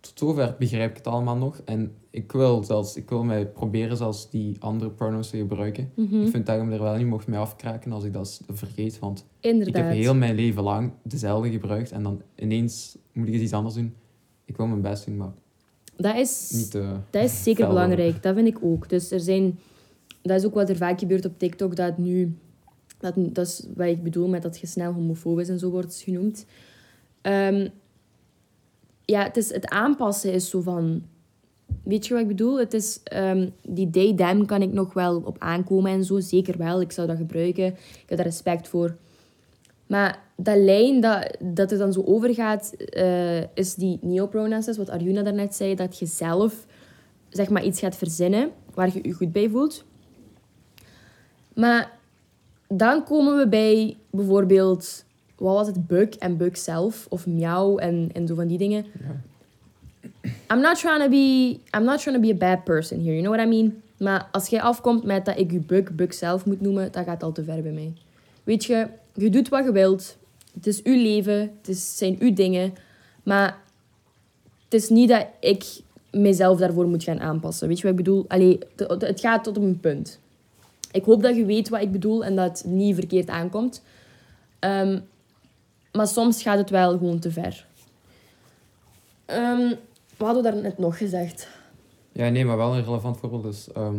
tot zover begrijp ik het allemaal nog. En ik wil zelfs, ik wil mij proberen zelfs die andere pronouns te gebruiken.
Mhm.
Ik vind dat je me er wel niet mocht mee afkraken als ik dat vergeet. Want
Inderdaad.
ik heb heel mijn leven lang dezelfde gebruikt. En dan ineens moet ik eens iets anders doen. Ik wil mijn best doen, maar
Dat is...
niet te...
Dat is zeker belangrijk, dat vind ik ook. Dus er zijn, dat is ook wat er vaak gebeurt op TikTok, dat nu, dat, dat is wat ik bedoel met dat je snel homofobisch en zo wordt genoemd. Ehm, ja, het, is, het aanpassen is zo van, weet je wat ik bedoel? Het is, ehm, die them kan ik nog wel op aankomen en zo, zeker wel. Ik zou dat gebruiken, ik heb daar respect voor. Maar dat lijn dat, dat er dan zo overgaat, eh, is die neopronouns, is wat Arjuna daarnet zei, dat je zelf zeg maar, iets gaat verzinnen waar je je goed bij voelt. Maar dan komen we bij bijvoorbeeld, wat was het, Buk en Buk zelf, of Miauw en, en zo van die dingen.
Ja.
I'm not trying to be, I'm not trying to be a bad person here, you know what I mean? Maar als jij afkomt met dat ik je Buk, Buk zelf moet noemen, dat gaat al te ver bij mij. Weet je, je doet wat je wilt. Het is uw leven, het is, zijn uw dingen. Maar het is niet dat ik mezelf daarvoor moet gaan aanpassen. Weet je wat ik bedoel? Allee, het gaat tot op een punt. Ik hoop dat je weet wat ik bedoel en dat het niet verkeerd aankomt. Ehm, maar soms gaat het wel gewoon te ver. Ehm, wat hadden we daarnet nog gezegd?
Ja, nee, maar wel een relevant voorbeeld is... ehm,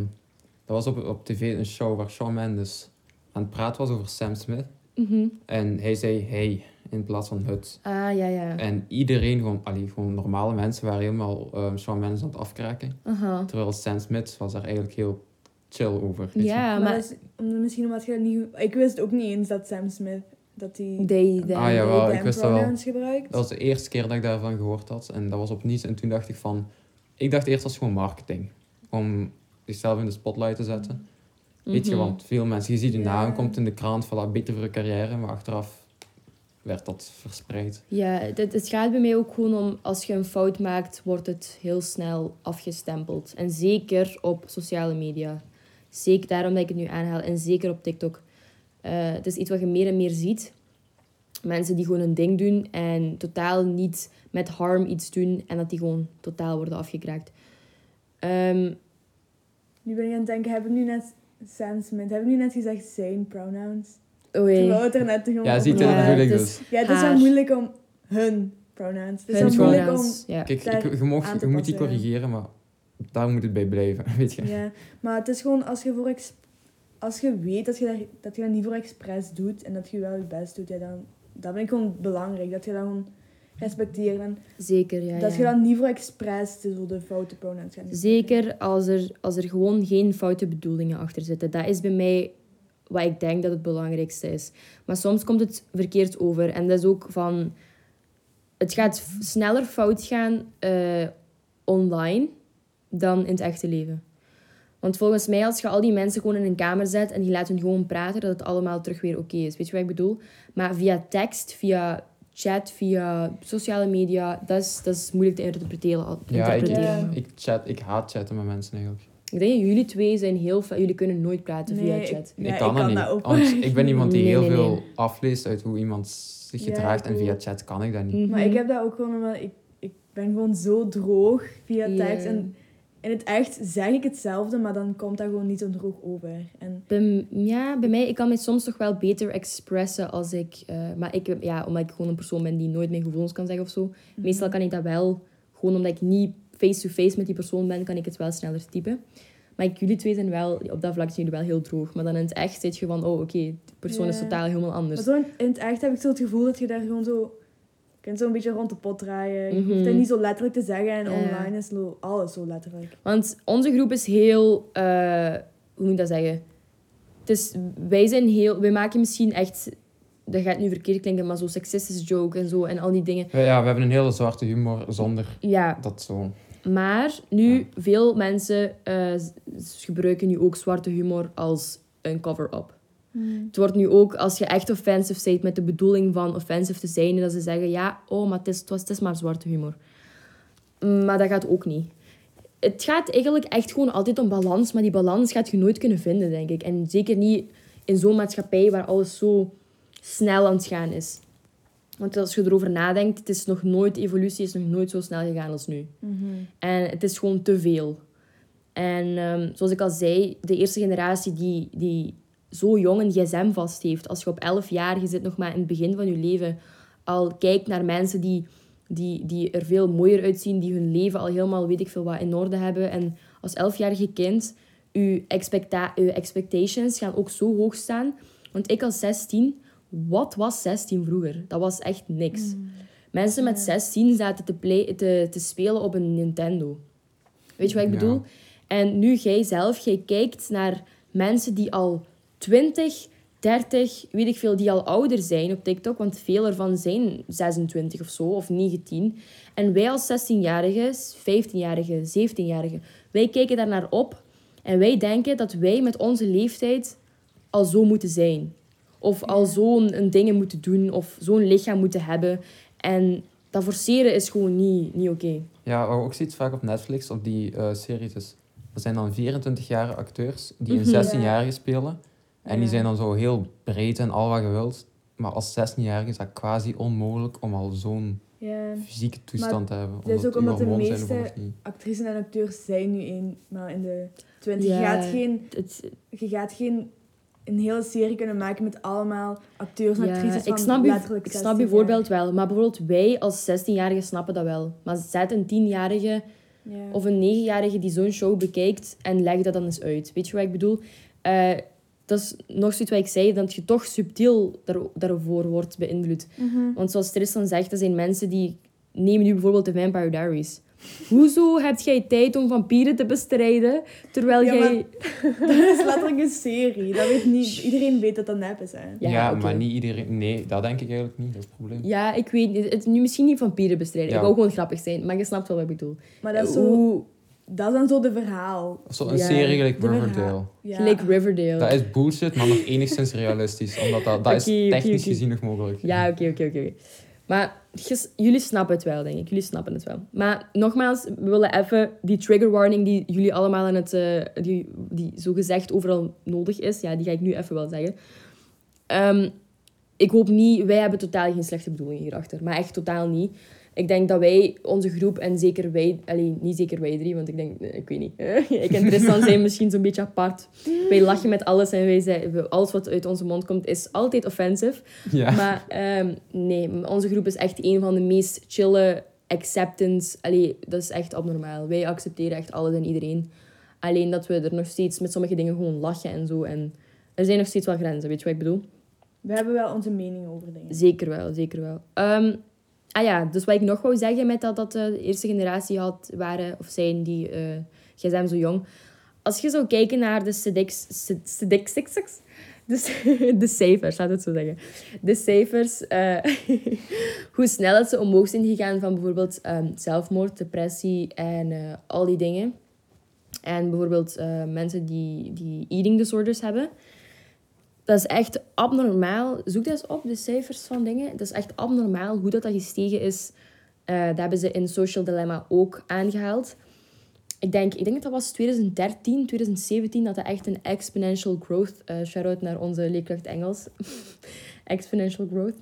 dat was op, op tv een show waar Shawn Mendes aan het praten was over Sam Smith.
Mhm.
En hij zei hey in plaats van het.
Ah, ja, ja.
En iedereen, gewoon, allee, gewoon normale mensen, waren helemaal um, Shawn Mendes aan het afkraken.
Aha.
Terwijl Sam Smith was daar eigenlijk heel chill over.
Ja,
maar, is misschien omdat je dat niet... Ik wist ook niet eens dat Sam Smith... Dat hij
They, them.
Ah, jawel,
they,
ik wist dat wel.
gebruikt.
Dat was de eerste keer dat ik daarvan gehoord had. En dat was op niets. En toen dacht ik van... Ik dacht eerst als gewoon marketing. Om zichzelf in de spotlight te zetten. Weet je,
Mhm.
want veel mensen... Je ziet de naam, komt in de krant, voilà, beter voor je carrière. Maar achteraf werd dat verspreid.
Ja, het, het gaat bij mij ook gewoon om, als je een fout maakt, wordt het heel snel afgestempeld. En zeker op sociale media. Zeker daarom dat ik het nu aanhaal. En zeker op TikTok. Eh, het is iets wat je meer en meer ziet. Mensen die gewoon een ding doen en totaal niet met harm iets doen. En dat die gewoon totaal worden afgekraakt. Ehm,
Nu ben ik aan het denken, heb ik nu net Sam Smith, heb ik nu net gezegd zijn pronouns?
oei.
Terwijl het er net gewoon
Ja, ziet ik
het
dus.
is
Ja, het is wel moeilijk om hun pronouns. Het is wel moeilijk om...
Ja.
Kijk, ik, je, mag,
aan te
je moet die corrigeren, maar daar moet het bij blijven. (laughs) Weet je.
Ja, maar het is gewoon als je voor als je weet dat je, daar, dat je dat niet voor expres doet en dat je wel je best doet, ja, dan dat vind ik gewoon belangrijk. Dat je dat gewoon respecteert en
Zeker, ja.
dat
ja.
je dan niet voor expres de, zo de foute pronouns gaat.
Zeker als er, als er gewoon geen foute bedoelingen achter zitten. Dat is bij mij wat ik denk dat het belangrijkste is. Maar soms komt het verkeerd over. En dat is ook van... Het gaat sneller fout gaan eh, online dan in het echte leven. Want volgens mij, als je al die mensen gewoon in een kamer zet en die laat hun gewoon praten, dat het allemaal terug weer oké is. Weet je wat ik bedoel? Maar via tekst, via chat, via sociale media, dat is, dat is moeilijk te interpreteren.
Ja, ik,
interpreteren.
Ja.
ik, chat, ik haat chatten met mensen eigenlijk.
Ik denk, jullie twee zijn heel... Jullie kunnen nooit praten
Nee,
via
ik-
chat.
Ja,
ik kan
ik
dat
kan
niet.
dat ook.
Want ik ben iemand die
Nee,
heel
nee, nee.
veel afleest uit hoe iemand zich gedraagt. En via chat kan ik dat niet.
Maar ik heb dat ook gewoon omdat ik, ik ben gewoon zo droog via tekst. En in het echt zeg ik hetzelfde, maar dan komt dat gewoon niet zo droog over. En
Bij, ja, bij mij, ik kan me soms toch wel beter expressen als ik... eh, maar ik, ja, omdat ik gewoon een persoon ben die nooit mijn gevoelens kan zeggen of zo. Meestal kan ik dat wel, gewoon omdat ik niet face-to-face met die persoon ben, kan ik het wel sneller typen. Maar ik, jullie twee zijn wel, op dat vlak zijn jullie wel heel droog. Maar dan in het echt zit je van, oh oké, de persoon is totaal helemaal anders.
Maar zo in, in het echt heb ik zo het gevoel dat je daar gewoon zo... Je kunt zo een beetje rond de pot draaien. Je
Mhm.
hoeft het niet zo letterlijk te zeggen. En online is alles zo letterlijk.
Want onze groep is heel, eh, hoe moet ik dat zeggen? Het is, wij zijn heel, wij maken misschien echt, dat gaat nu verkeerd klinken, maar zo seksistische joke en zo en al die dingen.
Ja, we hebben een hele zwarte humor zonder
Ja,
dat zo.
maar nu, veel mensen eh, gebruiken nu ook zwarte humor als een cover-up. Het wordt nu ook, als je echt offensive bent met de bedoeling van offensive te zijn, dat ze zeggen, ja, oh, maar het is, het was, het is maar zwarte humor. Maar dat gaat ook niet. Het gaat eigenlijk echt gewoon altijd om balans, maar die balans gaat je nooit kunnen vinden, denk ik. En zeker niet in zo'n maatschappij waar alles zo snel aan het gaan is. Want als je erover nadenkt, het is nog nooit, evolutie is nog nooit zo snel gegaan als nu. En het is gewoon te veel. En ehm, zoals ik al zei, de eerste generatie die, die zo jong een gsm vast heeft. Als je op 11 jaar, je zit nog maar in het begin van je leven, al kijkt naar mensen die, die, die er veel mooier uitzien, die hun leven al helemaal weet ik veel wat in orde hebben. En als 11-jarige kind, je, expecta je expectations gaan ook zo hoog staan. Want ik als 16, wat was 16 vroeger? Dat was echt niks. Mensen met 16 zaten te, play, te, te spelen op een Nintendo. Weet je wat ik
Ja.
bedoel? En nu jij zelf, jij kijkt naar mensen die al 20, 30, weet ik veel, die al ouder zijn op TikTok. Want veel ervan zijn 26 of zo, of 19. En wij als 16-jarigen, 15-jarigen, 17-jarigen, wij kijken daar naar op. En wij denken dat wij met onze leeftijd al zo moeten zijn. Of al zo'n dingen moeten doen, of zo'n lichaam moeten hebben. En dat forceren is gewoon niet, niet oké.
Ja, wat ook ziet vaak op Netflix, op die eh, series, is, er zijn dan 24-jarige acteurs die
Mhm.
een 16-jarige spelen. En die zijn dan zo heel breed en al wat je wilt. Maar als 16-jarige is dat quasi onmogelijk om al zo'n
Ja.
fysieke toestand te hebben.
dat is ook omdat de meeste-. Actrices en acteurs zijn nu eenmaal in de 20.
Ja.
Je, gaat geen, je gaat geen een hele serie kunnen maken met allemaal acteurs en
ja,
actrices van
ik snap, je,
letterlijk
ik snap
16
je voorbeeld wel. Maar bijvoorbeeld wij als 16-jarigen snappen dat wel. Maar zet een 10-jarige
jaar. Ja.
of een 9-jarige die zo'n show bekijkt en leg dat dan eens uit. Weet je wat ik bedoel? Eh, dat is nog zoiets wat ik zei, dat je toch subtiel daar, daarvoor wordt beïnvloed.
Mhm.
Want zoals Tristan zegt, er zijn mensen die... Neem nu bijvoorbeeld de Vampire Diaries. Hoezo heb jij tijd om vampieren te bestrijden, terwijl
Ja,
jij... (laughs)
Dat is letterlijk een serie. Dat weet niet, iedereen weet dat dat nep is. Hè.
Ja,
maar niet iedereen... Nee, dat denk ik eigenlijk niet. Dat is het probleem.
Ja, ik weet niet. Het, nu misschien niet vampieren bestrijden.
Ja.
Ik wou gewoon grappig zijn, maar je snapt wel wat ik bedoel.
Maar dat is, zo,
Hoe...
dat is dan zo de verhaal.
Of zo een
Ja,
serie gelijk Riverdale.
Ja.
Gelijk Riverdale.
Dat is bullshit, maar nog enigszins realistisch. Omdat dat, dat is technisch gezien nog mogelijk.
Ja, oké, oké, oké. Maar ges- jullie snappen het wel, denk ik. Jullie snappen het wel. Maar nogmaals, we willen even die trigger warning die jullie allemaal aan het... eh, die, die zogezegd overal nodig is. Ja, die ga ik nu even wel zeggen. Ehm, ik hoop niet... Wij hebben totaal geen slechte bedoelingen hierachter. Maar echt totaal niet. Ik denk dat wij, onze groep, en zeker wij... Allee, niet zeker wij drie, want ik denk... Ik weet niet. (laughs) ik en Tristan zijn misschien zo'n beetje apart. Wij lachen met alles en wij zeggen... Alles wat uit onze mond komt, is altijd offensive.
Ja.
Maar ehm, nee, onze groep is echt een van de meest chille acceptance. Allee, dat is echt abnormaal. Wij accepteren echt alles en iedereen. Alleen dat we er nog steeds met sommige dingen gewoon lachen en zo. En er zijn nog steeds wel grenzen, weet je wat ik bedoel?
We hebben wel onze mening over dingen.
Zeker wel, zeker wel. Ehm, ah ja, dus wat ik nog wou zeggen met dat, dat eh, de eerste generatie had, waren of zijn die uh, gsm zo jong. Als je zou kijken naar de statistics, (laughs) dus de cijfers, laat het zo zeggen. De cijfers, uh, (laughs) hoe snel dat ze omhoog zijn gegaan van bijvoorbeeld um, zelfmoord, depressie en uh, al die dingen. En bijvoorbeeld mensen die, die eating disorders hebben. Dat is echt abnormaal. Zoek dat eens op, de cijfers van dingen. Dat is echt abnormaal hoe dat, dat gestegen is. Uh, dat hebben ze in Social Dilemma ook aangehaald. Ik denk, ik denk dat dat was 2013, 2017, dat dat echt een exponential growth... Uh, Shout-out naar onze leerkracht Engels. (laughs) exponential growth.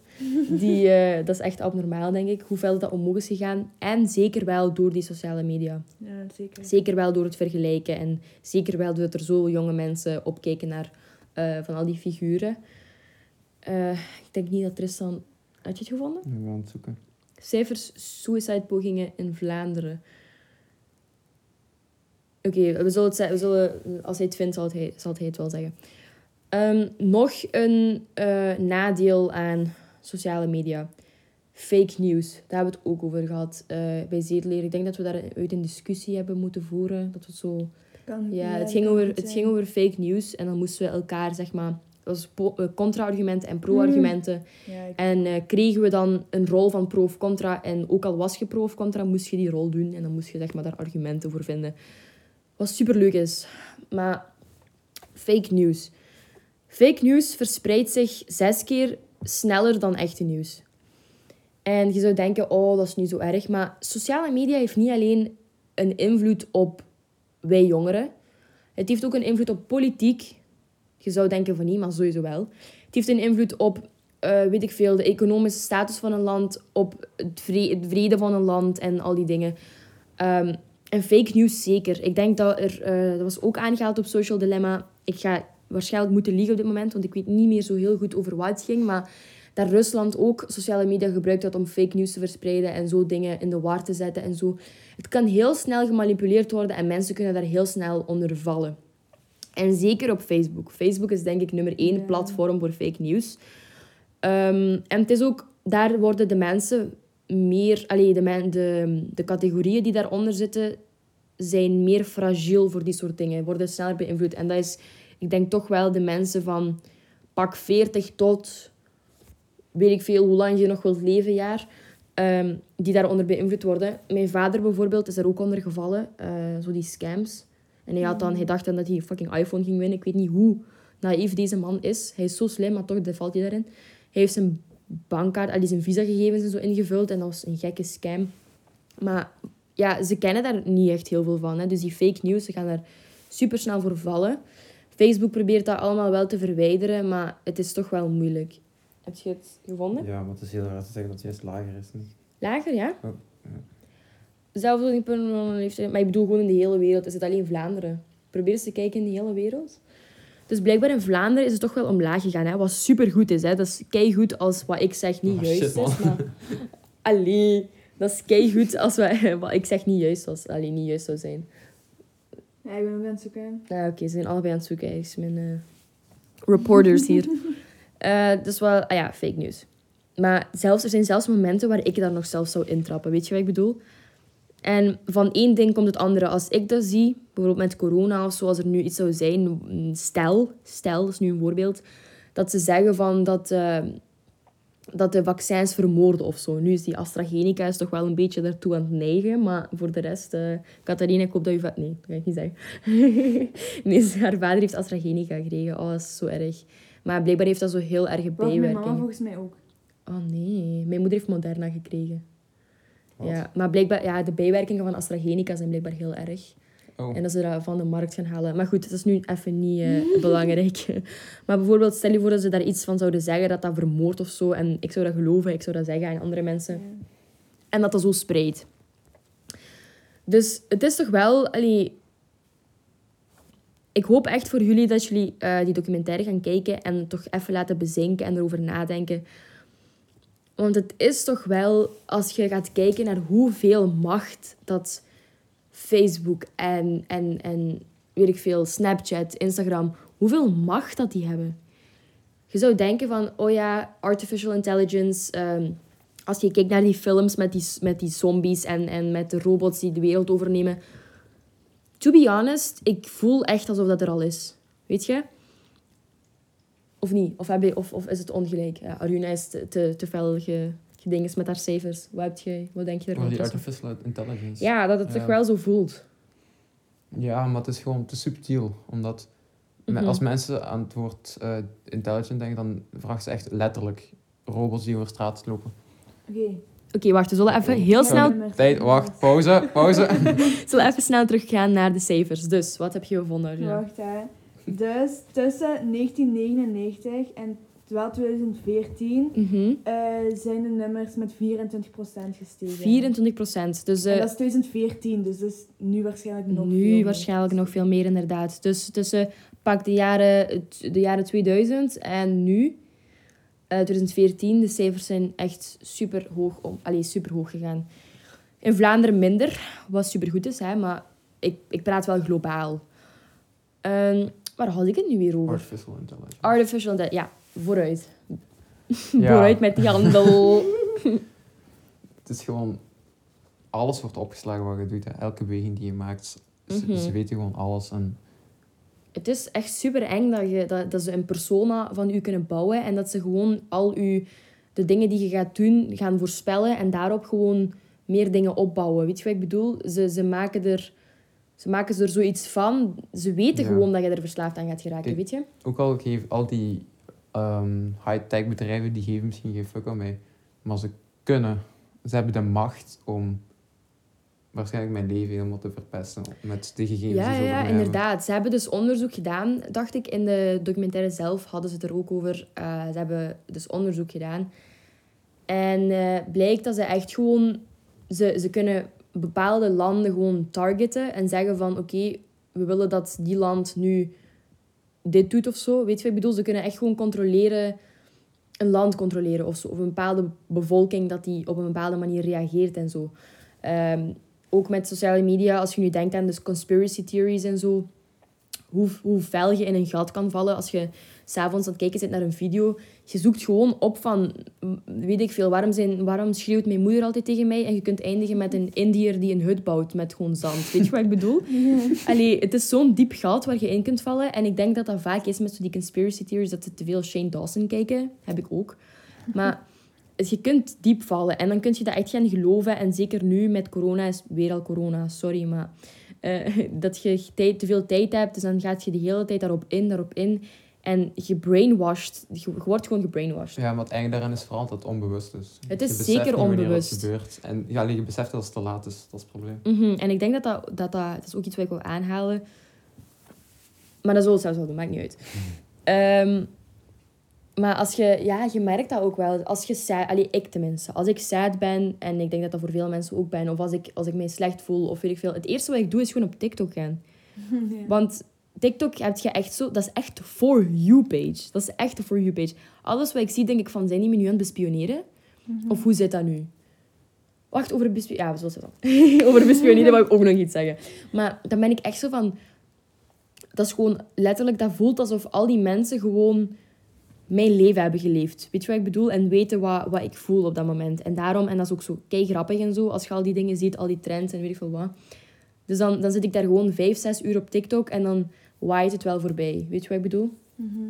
Die, uh, dat is echt abnormaal, denk ik. Hoeveel dat omhoog is gegaan. En zeker wel door die sociale media.
Ja, zeker.
Zeker wel door het vergelijken. En zeker wel doordat er zo jonge mensen opkijken naar uh, van al die figuren. Uh, ik denk niet dat Tristan... Had je het gevonden?
Ik ben aan het zoeken.
Cijfers suicidepogingen in Vlaanderen. Oké, we zullen het, we zullen, als hij het vindt, zal, het hij, zal hij het wel zeggen. Ehm, nog een eh, nadeel aan sociale media. Fake news. Daar hebben we het ook over gehad eh, bij Zedeleer. Ik denk dat we daar uit een discussie hebben moeten voeren. Dat we zo...
Kan,
Ja, het, ging over, het ging over fake news. En dan moesten we elkaar, zeg maar... Dat was eh, contra-argumenten en pro-argumenten.
Ja, ik-
En eh, kregen we dan een rol van pro of contra. En ook al was je pro of contra, moest je die rol doen. En dan moest je zeg maar, daar argumenten voor vinden. Wat superleuk is. Maar fake news. Fake news verspreidt zich zes keer sneller dan echte nieuws. En je zou denken, oh, dat is niet zo erg. Maar sociale media heeft niet alleen een invloed op wij jongeren. Het heeft ook een invloed op politiek. Je zou denken van niet, maar sowieso wel. Het heeft een invloed op, eh, weet ik veel, de economische status van een land, op het, vre- het vrede van een land en al die dingen. Ehm, en fake news zeker. Ik denk dat er, eh, dat was ook aangehaald op Social Dilemma. Ik ga waarschijnlijk moeten liegen op dit moment, want ik weet niet meer zo heel goed over wat het ging. Maar dat Rusland ook sociale media gebruikt had om fake news te verspreiden en zo dingen in de war te zetten en zo. Het kan heel snel gemanipuleerd worden en mensen kunnen daar heel snel onder vallen. En zeker op Facebook. Facebook is denk ik nummer één
Ja.
platform voor fake news. Ehm, en het is ook, daar worden de mensen meer, allee, de, men, de, de categorieën die daaronder zitten, zijn meer fragiel voor die soort dingen, worden sneller beïnvloed. En dat is, ik denk toch wel de mensen van pak 40 tot, weet ik veel, hoe lang je nog wilt leven, jaar, ehm, die daaronder beïnvloed worden. Mijn vader bijvoorbeeld is er ook onder gevallen, eh, zo die scams. En hij, had dan, hij dacht dan dat hij een fucking iPhone ging winnen. Ik weet niet hoe naïef deze man is. Hij is zo slim, maar toch valt hij daarin. Hij heeft zijn bankkaart, al zijn visagegevens en zo ingevuld. En dat was een gekke scam. Maar ja, ze kennen daar niet echt heel veel van. Hè. Dus die fake news, ze gaan daar super snel voor vallen. Facebook probeert dat allemaal wel te verwijderen, maar het is toch wel moeilijk. Heb je het gevonden?
Ja, maar het is heel raar te zeggen dat het juist lager is. niet?
Lager, ja?
Oh, ja.
Zelfs per leeftijd. Maar ik bedoel gewoon in de hele wereld. Is het alleen Vlaanderen? Probeer eens te kijken in de hele wereld. Dus blijkbaar in Vlaanderen is het toch wel omlaag gegaan. Hè? Wat supergoed is. Hè? Dat is keigoed als wat ik zeg niet
Oh,
juist
shit, man.
is. Maar... (laughs) Allee. Dat is keigoed als wat, (laughs) wat ik zeg niet juist was. Alleen niet juist zou zijn.
Ja, ik ben ook aan het zoeken.
Nou, oké, ze zijn allebei aan het zoeken. Ik mijn eh, reporters hier. (laughs) Eh dus wel, ah ja, fake news. Maar zelfs, er zijn zelfs momenten waar ik daar nog zelf zou intrappen. Weet je wat ik bedoel? En van één ding komt het andere. Als ik dat zie, bijvoorbeeld met corona of zo, als er nu iets zou zijn, stel, stel, is nu een voorbeeld, dat ze zeggen van dat, eh, dat de vaccins vermoorden of zo. Nu is die AstraZeneca is toch wel een beetje daartoe aan het neigen, maar voor de rest, eh Catharina, ik hoop dat je... Nee, dat ga ik niet zeggen. (laughs) nee, haar vader heeft AstraZeneca gekregen. Oh, dat is zo erg. Maar blijkbaar heeft dat zo heel erge
Wat mijn mama
bijwerking.
volgens mij ook.
Oh nee, mijn moeder heeft Moderna gekregen.
Wat?
Ja, maar blijkbaar, ja, de bijwerkingen van AstraZeneca zijn blijkbaar heel erg.
Oh.
En dat ze dat van de markt gaan halen. Maar goed, dat is nu even niet eh, (laughs) belangrijk. (laughs) Maar bijvoorbeeld, stel je voor dat ze daar iets van zouden zeggen, dat dat vermoordt of zo. En ik zou dat geloven, ik zou dat zeggen aan andere mensen.
Ja.
En dat dat zo spreidt. Dus het is toch wel... Allee, ik hoop echt voor jullie dat jullie eh, die documentaire gaan kijken en toch even laten bezinken en erover nadenken. Want het is toch wel, als je gaat kijken naar hoeveel macht dat Facebook en, en, en weet ik veel, Snapchat, Instagram, hoeveel macht dat die hebben. Je zou denken van, oh ja, artificial intelligence. ehm, als je kijkt naar die films met die, met die zombies en, en met de robots die de wereld overnemen. To be honest, ik voel echt alsof dat er al is. Weet je? Of niet? Of, heb je, of, of is het ongelijk? Ja, Arjuna is te, te, te fel ge, gedinges met haar cijfers. Wat, heb je, wat denk je
Oh,
ervan?
die artificial intelligence.
Ja, dat het
Ja.
zich wel zo voelt.
Ja, maar het is gewoon te subtiel. Omdat
Mhm.
als mensen aan het woord eh, intelligent denken, dan vragen ze echt letterlijk robots die over straat lopen.
Oké.
Oké, wacht. We zullen even heel snel,
Tijd, wacht, pauze, pauze. (laughs)
we zullen even snel teruggaan naar de cijfers. Dus, wat heb je gevonden, Arjuna?
Wacht hè. Dus tussen 1999 en wel 2014
Mhm.
eh, zijn de nummers met 24% gestegen.
24 procent. Dus
En
eh,
dat is 2014, dus dat is nu waarschijnlijk nog veel
nu
meer.
waarschijnlijk nog veel meer, inderdaad. Dus tussen pak de jaren, de jaren 2000 en nu, 2014, de cijfers zijn echt super hoog, om, allee, super hoog gegaan. In Vlaanderen minder, wat super goed is, hè, maar ik, ik praat wel globaal. Ehm, waar had ik het nu weer over?
Artificial intelligence.
Artificial intelligence. Ja, vooruit.
Ja.
Vooruit met die handel. (laughs)
Het is gewoon... Alles wordt opgeslagen wat je doet. Hè. Elke beweging die je maakt. Ze,
Mhm.
ze weten gewoon alles. En
het is echt super eng dat, je, dat, dat ze een persona van u kunnen bouwen en dat ze gewoon al uw, de dingen die je gaat doen gaan voorspellen en daarop gewoon meer dingen opbouwen. Weet je wat ik bedoel? Ze, ze, maken, er, ze maken er zoiets van. Ze weten
Ja.
gewoon dat je er verslaafd aan gaat geraken,
Ik-
weet je?
ook al geven al die ehm, high-tech bedrijven, die geven misschien geen fuck aan mij. Maar ze kunnen. Ze hebben de macht om waarschijnlijk mijn leven helemaal te verpesten met de gegevens
Ja,
die
ja, inderdaad. Ze hebben dus onderzoek gedaan, dacht ik. In de documentaire zelf hadden ze het er ook over. Eh, ze hebben dus onderzoek gedaan. En eh, blijkt dat ze echt gewoon... Ze, ze kunnen bepaalde landen gewoon targeten en zeggen van... Oké, we willen dat die land nu dit doet of zo. Weet je wat ik bedoel? Ze kunnen echt gewoon controleren... Een land controleren of zo. Of een bepaalde bevolking dat die op een bepaalde manier reageert en zo. Ehm, ook met sociale media, als je nu denkt aan dus conspiracy theories en zo, hoe, hoe fel je in een gat kan vallen als je s'avonds aan het kijken bent naar een video. Je zoekt gewoon op van, weet ik veel, waarom, zijn, waarom schreeuwt mijn moeder altijd tegen mij? En je kunt eindigen met een Indiër die een hut bouwt met gewoon zand. Weet je wat ik bedoel? (laughs) Allee, het is zo'n diep gat waar je in kunt vallen. En ik denk dat dat vaak is met zo die conspiracy theories, dat ze te veel Shane Dawson kijken. Heb ik ook. Maar je kunt diep vallen en dan kun je dat echt gaan geloven. En zeker nu met corona is weer al corona, sorry, maar eh, (laughs) dat je tijd, te veel tijd hebt. Dus dan gaat je de hele tijd daarop in, daarop in. En je brainwashed. Je, wordt gewoon gebrainwashed.
Ja, maar het eigen daaraan is vooral dat het onbewust is.
Het is zeker onbewust.
Het gebeurt. En ja, je beseft als het te laat is, dat is het probleem.
Mhm, En ik denk dat dat, dat, dat... Dat is ook iets wat ik wil aanhalen. Maar dat zullen we zelfs wel doen, maakt niet uit. Ehm, maar als je... Ja, je merkt dat ook wel. Als je sad... Allee, ik tenminste. Als ik sad ben, en ik denk dat dat voor veel mensen ook ben, of als ik, als ik mij slecht voel, of weet ik veel. Het eerste wat ik doe, is gewoon op TikTok gaan. (laughs) Want TikTok heb je echt zo... Dat is echt For You page. Dat is echt een For You page. Alles wat ik zie, denk ik van... Zijn die me nu aan het bespioneren? Of hoe zit dat nu? Wacht, over bespioneren... Ja, zoals (laughs) dat. over bespioneren wou ik ook nog iets zeggen. Maar dan ben ik echt zo van... Dat is gewoon letterlijk... Dat voelt alsof al die mensen gewoon mijn leven hebben geleefd. Weet je wat ik bedoel? En weten wat, wat ik voel op dat moment. En daarom... En dat is ook zo kei grappig en zo. Als je al die dingen ziet, al die trends en weet ik veel wat. Dus dan, dan zit ik daar gewoon vijf, zes uur op TikTok. En dan waait het wel voorbij. Weet je wat ik bedoel?
Mhm.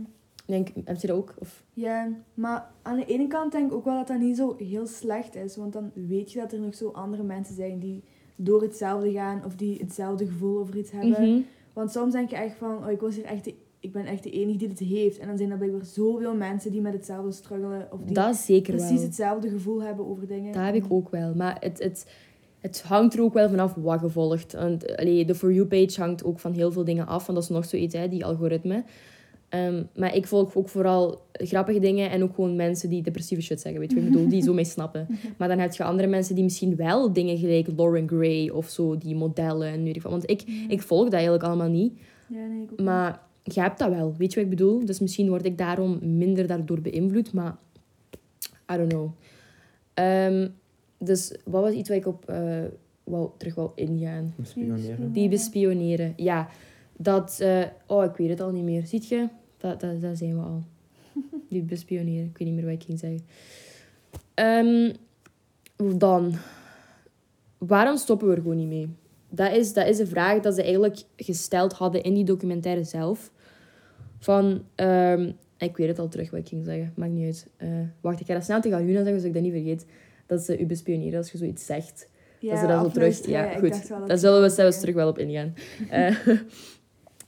Denk, heb je dat ook? Of...
Ja, maar aan de ene kant denk ik ook wel dat dat niet zo heel slecht is. Want dan weet je dat er nog zo andere mensen zijn die door hetzelfde gaan of die hetzelfde gevoel over iets hebben.
Mhm.
Want soms denk je echt van, oh, ik, was hier echt de, ik ben echt de enige die dit heeft. En dan zijn er blijkbaar zoveel mensen die met hetzelfde struggelen. Of die
Dat zeker
precies
wel.
hetzelfde gevoel hebben over dingen.
Dat heb ik ook wel. Maar het, het, het hangt er ook wel vanaf wat je volgt. En, allee, de For You-page hangt ook van heel veel dingen af. Want dat is nog zoiets, hè, die algoritme. Ehm, maar ik volg ook vooral grappige dingen en ook gewoon mensen die depressieve shit zeggen. Weet je wat ik bedoel? Die zo mee snappen. (laughs) Maar dan heb je andere mensen die misschien wel dingen gelijk Lauren Gray of zo, die modellen en wat. Want ik, ik volg dat eigenlijk allemaal niet.
Ja, nee, ik ook
Maar je hebt dat wel, weet je wat ik bedoel? Dus misschien word ik daarom minder daardoor beïnvloed, maar I don't know. Ehm, dus wat was iets wat ik op eh wou, terug wou ingaan?
Bespioneren.
Die bespioneren, ja. Dat, eh, oh, ik weet het al niet meer. Ziet je? Dat, dat, dat zijn we al. (laughs) Die bespioneren, ik weet niet meer wat ik ging zeggen. Ehm, dan, waarom stoppen we er gewoon niet mee? Dat is, dat is een vraag dat ze eigenlijk gesteld hadden in die documentaire zelf. Van, ehm, ik weet het al terug wat ik ging zeggen, maakt niet uit. Eh, wacht, ik ga dat snel tegen Aluna zeggen, zodat ik dat niet vergeet. Dat ze u bespioneren als je zoiets zegt.
Ja,
dat ze dat zo terug... Ja,
ik
goed.
dat
Daar zullen we zelfs terug wel op ingaan. Eh, (laughs)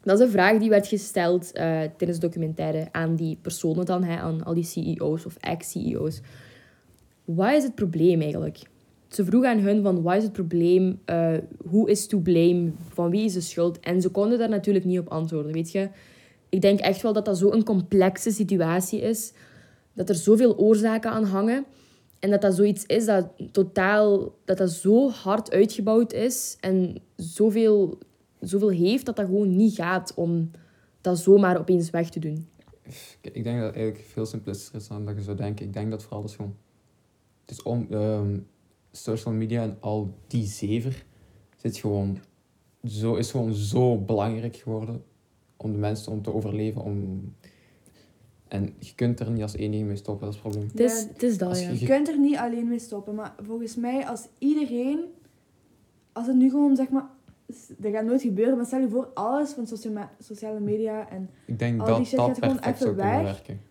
dat is een vraag die werd gesteld eh, tijdens de documentaire aan die personen dan, hè, aan al die CEO's of ex-CEO's. Wat is het probleem eigenlijk? Ze vroegen aan hun van, wat is het probleem? Eh, Hoe is to blame? Van wie is de schuld? En ze konden daar natuurlijk niet op antwoorden, weet je. Ik denk echt wel dat dat zo'n complexe situatie is. Dat er zoveel oorzaken aan hangen. En dat dat zoiets is dat totaal... Dat dat zo hard uitgebouwd is. En zoveel, zoveel heeft dat dat gewoon niet gaat om dat zomaar opeens weg te doen.
Ik denk dat het eigenlijk veel simplistischer is dan dat je zou denken. Ik denk dat vooral is gewoon... Het is om... ehm, social media en al die zever zit gewoon zo, is gewoon zo belangrijk geworden om de mensen om te overleven. Om... En je kunt er niet als enige mee stoppen, dat is het probleem.
Het is,
Ja,
het is dat, ja.
je-
Je kunt er niet alleen mee stoppen, maar volgens mij als iedereen, als het nu gewoon zeg maar, dat gaat nooit gebeuren, maar stel je voor alles van socia- sociale media en
Ik denk
Al die
dat
shit
dat
gaat gewoon
perfect
even weg.
werken.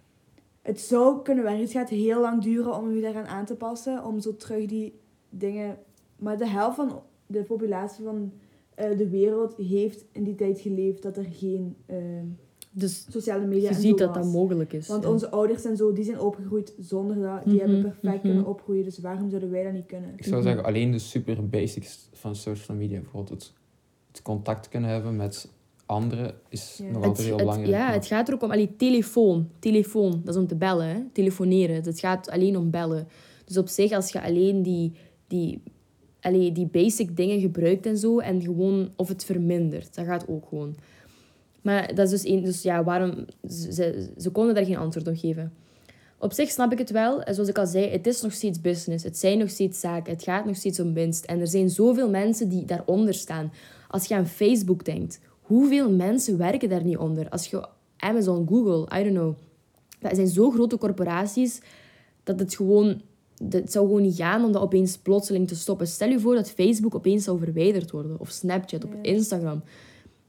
het zou kunnen werken. Het gaat heel lang duren om je daaraan aan te passen, om zo terug die dingen. Maar de helft van de populatie van eh, de wereld heeft in die tijd geleefd dat er geen eh,
Dus
sociale media
je
en
ziet dat dat mogelijk is.
Want
ja.
onze ouders en zo, die zijn opgegroeid zonder dat. Die
Mhm,
hebben perfect
mhm.
kunnen opgroeien, dus waarom zouden wij dat niet kunnen?
Ik zou
Mhm.
zeggen, alleen de super basics van social media, bijvoorbeeld het, het contact kunnen hebben met anderen, is
Ja.
nog altijd heel
het-
belangrijk.
ja,
maar-
het gaat er ook om... Allee, telefoon. Telefoon, dat is om te bellen. Hè? Telefoneren. Het gaat alleen om bellen. Dus op zich, als je alleen die, die, allee, die basic dingen gebruikt en zo, en gewoon... Of het vermindert. Dat gaat ook gewoon. Maar dat is dus één... Dus ja, waarom... Ze, ze, konden daar geen antwoord op geven. Op zich snap ik het wel. Zoals ik al zei, het is nog steeds business. Het zijn nog steeds zaken. Het gaat nog steeds om winst. En er zijn zoveel mensen die daaronder staan. Als je aan Facebook denkt, hoeveel mensen werken daar niet onder? Als je Amazon, Google, I don't know. Dat zijn zo grote corporaties dat het gewoon... Het zou gewoon niet gaan om dat opeens plotseling te stoppen. Stel je voor dat Facebook opeens zou verwijderd worden. Of Snapchat, op. Instagram.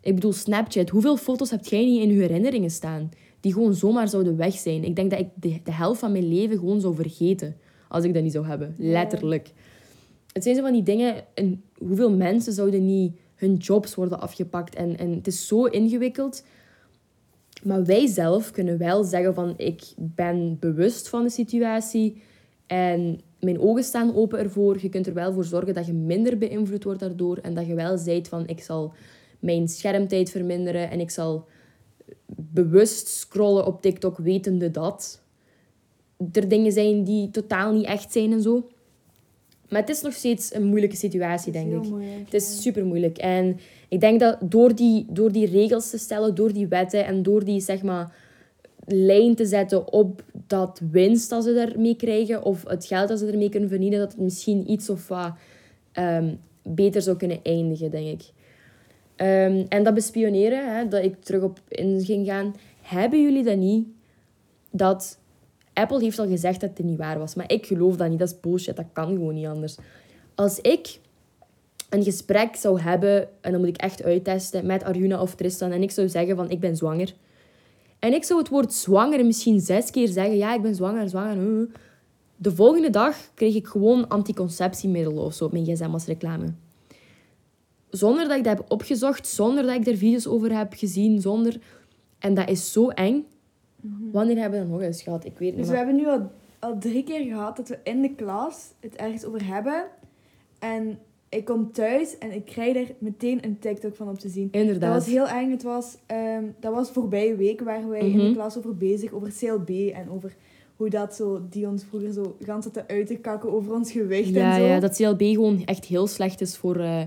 Ik bedoel, Snapchat. Hoeveel foto's heb jij niet in je herinneringen staan? Die gewoon zomaar zouden weg zijn. Ik denk dat ik de, de helft van mijn leven gewoon zou vergeten. Als ik dat niet zou hebben. Letterlijk. Het zijn zo van die dingen... En hoeveel mensen zouden niet hun jobs worden afgepakt? En, en het is zo ingewikkeld. Maar wij zelf kunnen wel zeggen van... Ik ben bewust van de situatie. En mijn ogen staan open ervoor. Je kunt er wel voor zorgen dat je minder beïnvloed wordt daardoor. En dat je wel zijt van... Ik zal mijn schermtijd verminderen. En ik zal bewust scrollen op TikTok wetende dat er dingen zijn die totaal niet echt zijn en zo. Maar het is nog steeds een moeilijke situatie, denk ik.
moeilijk,
Het is
ja.
super moeilijk. En ik denk dat door die, door die regels te stellen, door die wetten en door die zeg maar, lijn te zetten op dat winst dat ze daarmee krijgen of het geld dat ze ermee kunnen verdienen, dat het misschien iets of wat ehm, beter zou kunnen eindigen, denk ik. Ehm, en dat bespioneren, hè, dat ik terug op in ging gaan, hebben jullie dat niet? Dat Apple heeft al gezegd dat het niet waar was, maar ik geloof dat niet. Dat is bullshit, dat kan gewoon niet anders. Als ik een gesprek zou hebben, en dan moet ik echt uittesten met Arjuna of Tristan, en ik zou zeggen van ik ben zwanger. En ik zou het woord zwanger misschien zes keer zeggen, ja, ik ben zwanger, zwanger. uh. De volgende dag kreeg ik gewoon anticonceptiemiddelen of zo op mijn gsm als reclame. Zonder dat ik dat heb opgezocht, zonder dat ik er video's over heb gezien, zonder... En dat is zo eng. Wanneer hebben we dat nog eens gehad? Ik weet
Dus
niet.
we
maar-
hebben nu al, al drie keer gehad dat we in de klas het ergens over hebben. En ik kom thuis en ik krijg er meteen een TikTok van op te zien. Dat
Inderdaad.
was heel eng. Het was, ehm, dat was voorbije week waar wij in
Mhm.
de klas over bezig, over CLB en over hoe dat zo, die ons vroeger zo gans zat uit te kakken over ons gewicht
Ja,
en zo.
ja, dat CLB gewoon echt heel slecht is voor, eh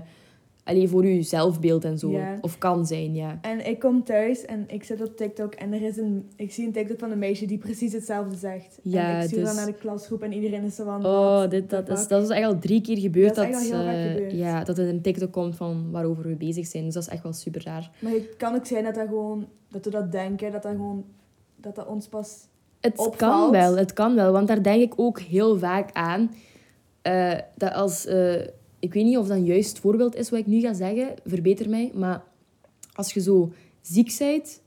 allee, voor je zelfbeeld en zo.
Ja.
Of kan zijn, ja.
En ik kom thuis en ik zit op TikTok en er is een, ik zie een TikTok van een meisje die precies hetzelfde zegt.
Ja,
en ik stuur
dus-
dat naar de klasgroep en iedereen is zo van...
Oh, dit, dat, is, dat is echt al drie keer gebeurd.
Dat is echt al heel vaak
eh,
gebeurd.
ja, dat er een TikTok komt van waarover we bezig zijn. Dus dat is echt wel super raar.
Maar het kan ook zijn dat, dat, gewoon, dat we dat denken, dat dat gewoon... Dat dat ons pas...
Het
Opvalt.
kan wel, het kan wel. Want daar denk ik ook heel vaak aan. eh, dat als... eh, ik weet niet of dat een juist voorbeeld is wat ik nu ga zeggen. Verbeter mij. Maar als je zo ziek bent,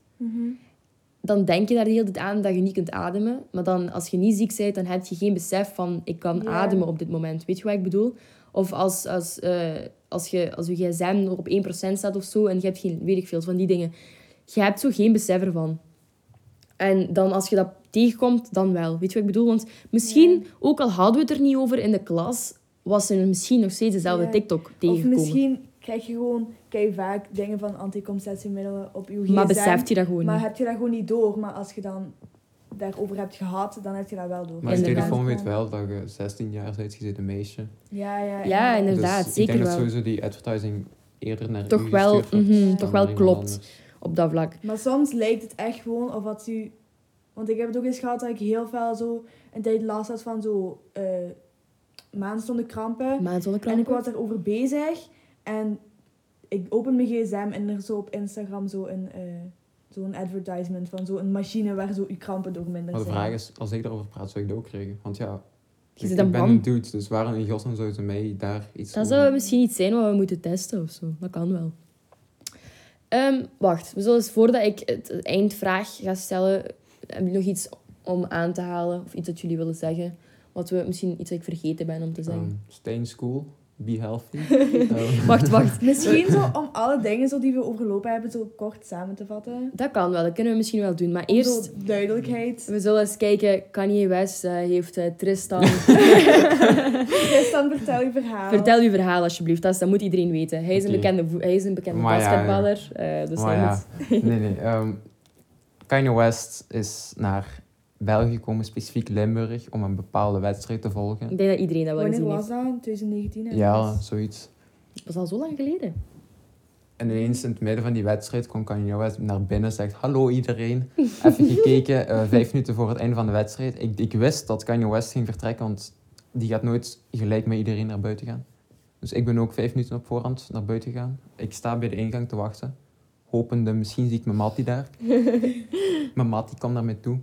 dan denk je daar de hele tijd aan dat je niet kunt ademen. Maar dan, als je niet ziek bent, dan heb je geen besef van... Ik kan ademen op dit moment. Weet je wat ik bedoel? Of als, als, eh, als, je, als je gsm nog op 1% staat of zo... En je hebt geen... Weet ik veel, van die dingen. Je hebt zo geen besef ervan. En dan als je dat tegenkomt, dan wel. Weet je wat ik bedoel? Want misschien, ook al hadden we het er niet over in de klas... Was er misschien nog steeds dezelfde
Ja.
TikTok
Of
tegengekomen.
misschien krijg je gewoon kei vaak dingen van anticonceptiemiddelen op je gsm.
Maar beseft je dat gewoon
Maar
niet.
heb je dat gewoon niet door. Maar als je dan daarover hebt gehad, dan heb je dat wel door.
Maar je telefoon weet wel dat je 16 jaar bent, je zit een meisje.
Ja, ja,
Ja, inderdaad.
dus
zeker
ik denk dat sowieso die advertising eerder naar
Toch
u
wel, mhm,
dan
toch wel klopt.
anders.
Op dat vlak.
Maar soms lijkt het echt gewoon of wat u... Want ik heb het ook eens gehad dat ik heel veel zo een tijd last had van zo eh maandstonden krampen.
Maar
En ik was erover bezig. En ik open mijn gsm en er is zo op Instagram zo een, eh, zo'n advertisement van zo'n machine waar zo je krampen door minder
Maar de
zijn.
vraag is, als ik daarover praat, zou ik dat ook krijgen. Want ja,
Je
ik, ik ben een dude, dus waarom in godsnaam zouden ze mij daar iets
Dat
over-
zou misschien iets zijn wat we moeten testen of zo. Dat kan wel. Ehm, wacht, we zullen eens voordat ik het eindvraag ga stellen, heb je nog iets om aan te halen of iets dat jullie willen zeggen? Wat we misschien iets dat ik vergeten ben om te zeggen.
Um, stay in school, be healthy. Um, (laughs)
Wacht, wacht. (laughs)
Misschien zo om alle dingen zo die we overlopen hebben zo kort samen te vatten.
Dat kan wel, dat kunnen we misschien wel doen. Maar
Om
eerst,
zo duidelijkheid.
we zullen eens kijken. Kanye West eh, heeft eh, Tristan. (laughs)
Tristan, vertel je verhaal.
Vertel uw verhaal alsjeblieft, dat, is- dat moet iedereen weten. Hij is een bekende, hij is een bekende
Maar ja,
basketballer. eh, dus
maar
dat
ja,
moet-
nee, nee. Um, Kanye West is naar België gekomen, specifiek Limburg, om een bepaalde wedstrijd te volgen.
Ik denk dat iedereen dat wel
Wanneer
gezien
was
heeft.
dat? 2019? hè?
Ja, zoiets.
Dat was al zo lang geleden.
En ineens in het midden van die wedstrijd kwam Kanye West naar binnen en zegt... Hallo iedereen. (laughs) Even gekeken, eh, vijf minuten voor het einde van de wedstrijd. Ik, ik wist dat Kanye West ging vertrekken, want die gaat nooit gelijk met iedereen naar buiten gaan. Dus ik ben ook vijf minuten op voorhand naar buiten gegaan. Ik sta bij de ingang te wachten. Hopende, misschien zie ik mijn mattie daar. (laughs) mijn mattie kwam naar mij toe.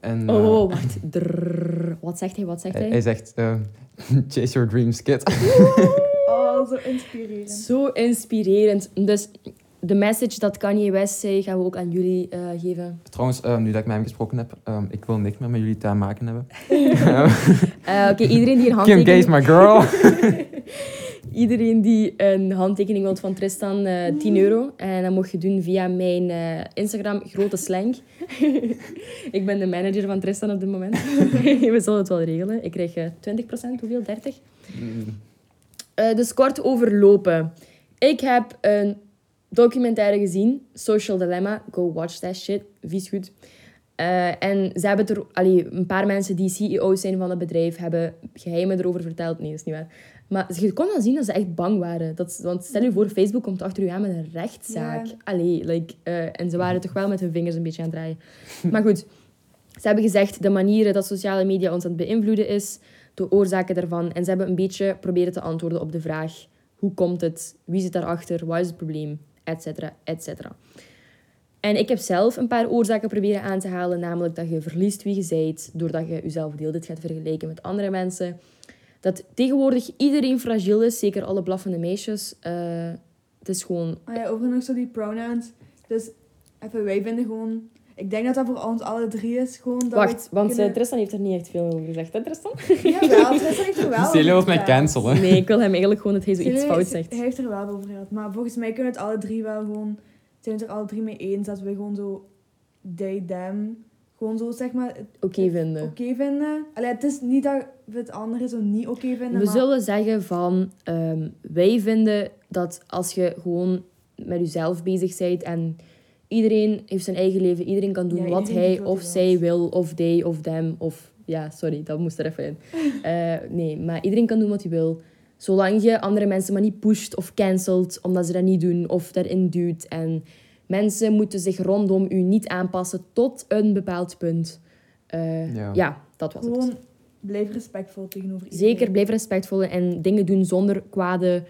En, eh,
Oh, wacht. Drrrr. Wat zegt hij? Wat zegt
hij,
hij?
zegt... eh, (laughs) Chase your dreams, kid.
Oh, zo inspirerend.
Zo inspirerend. Dus de message dat Kanye West zei, gaan we ook aan jullie eh, geven.
Trouwens, eh, nu dat ik met hem gesproken heb, eh, ik wil niks meer met jullie te maken hebben. (laughs)
Eh, Oké, iedereen die een
Kim K is
handtekening...
my girl. (laughs)
Iedereen die een handtekening wilt van Tristan, eh 10 euro. En dat mocht je doen via mijn eh, Instagram, Grote Slang. (laughs) ik ben de manager van Tristan op dit moment. (laughs) we zullen het wel regelen. Ik krijg eh 20%, hoeveel? 30?
Mm,
Eh, dus kort overlopen. Ik heb een documentaire gezien, Social Dilemma. Go watch that shit. Vies goed. Eh, en ze hebben er... Allee, een paar mensen die CEO's zijn van het bedrijf hebben geheimen erover verteld. Nee, dat is niet waar. Maar je kon wel zien dat ze echt bang waren. Dat, want stel je voor, Facebook komt achter u aan met een rechtszaak.
Ja.
Allee, like, eh, en ze waren toch wel met hun vingers een beetje aan het draaien. (laughs) maar goed, ze hebben gezegd de manieren dat sociale media ons aan het beïnvloeden is, de oorzaken daarvan. En ze hebben een beetje proberen te antwoorden op de vraag: hoe komt het? Wie zit daarachter? Wat is het probleem? Etcetera, etcetera. En ik heb zelf een paar oorzaken proberen aan te halen, namelijk dat je verliest wie je bent, doordat je jezelf de hele tijd gaat vergelijken met andere mensen. Dat tegenwoordig iedereen fragiel is, zeker alle blaffende meisjes. Eh, het is gewoon
Ah ja, over nog zo die pronouns. Dus even, wij vinden gewoon... Ik denk dat dat voor ons alle drie is. Gewoon dat
Wacht, want eh,
kunnen-
Tristan heeft er niet echt veel over gezegd, hè Tristan? (laughs)
Jawel, Tristan heeft er wel
Celia wil
over
mij
verteld.
cancelen.
Nee, ik wil hem eigenlijk gewoon dat hij zoiets
Celia-
fout
ze-
zegt.
Hij heeft er wel over gehad. Maar volgens mij kunnen we het alle drie wel gewoon... Zijn we het er alle drie mee eens dat we gewoon zo... They, them... Gewoon zo, zeg maar,
Oké vinden.
oké vinden. Allee, het is niet dat we het andere zo niet oké vinden,
We
maar...
zullen zeggen van, ehm, wij vinden dat als je gewoon met jezelf bezig bent en iedereen heeft zijn eigen leven, iedereen kan doen
Ja,
wat hij
wat
of zij wil, of they of them, of ja, sorry, dat moest er even in. (laughs) Eh, nee, maar iedereen kan doen wat hij wil. Zolang je andere mensen maar niet pusht of cancelt omdat ze dat niet doen of daarin duwt. En mensen moeten zich rondom u niet aanpassen tot een bepaald punt. Eh,
Ja.
ja, dat was het.
Gewoon blijf respectvol tegenover iedereen.
Zeker, blijf respectvol en dingen doen zonder kwade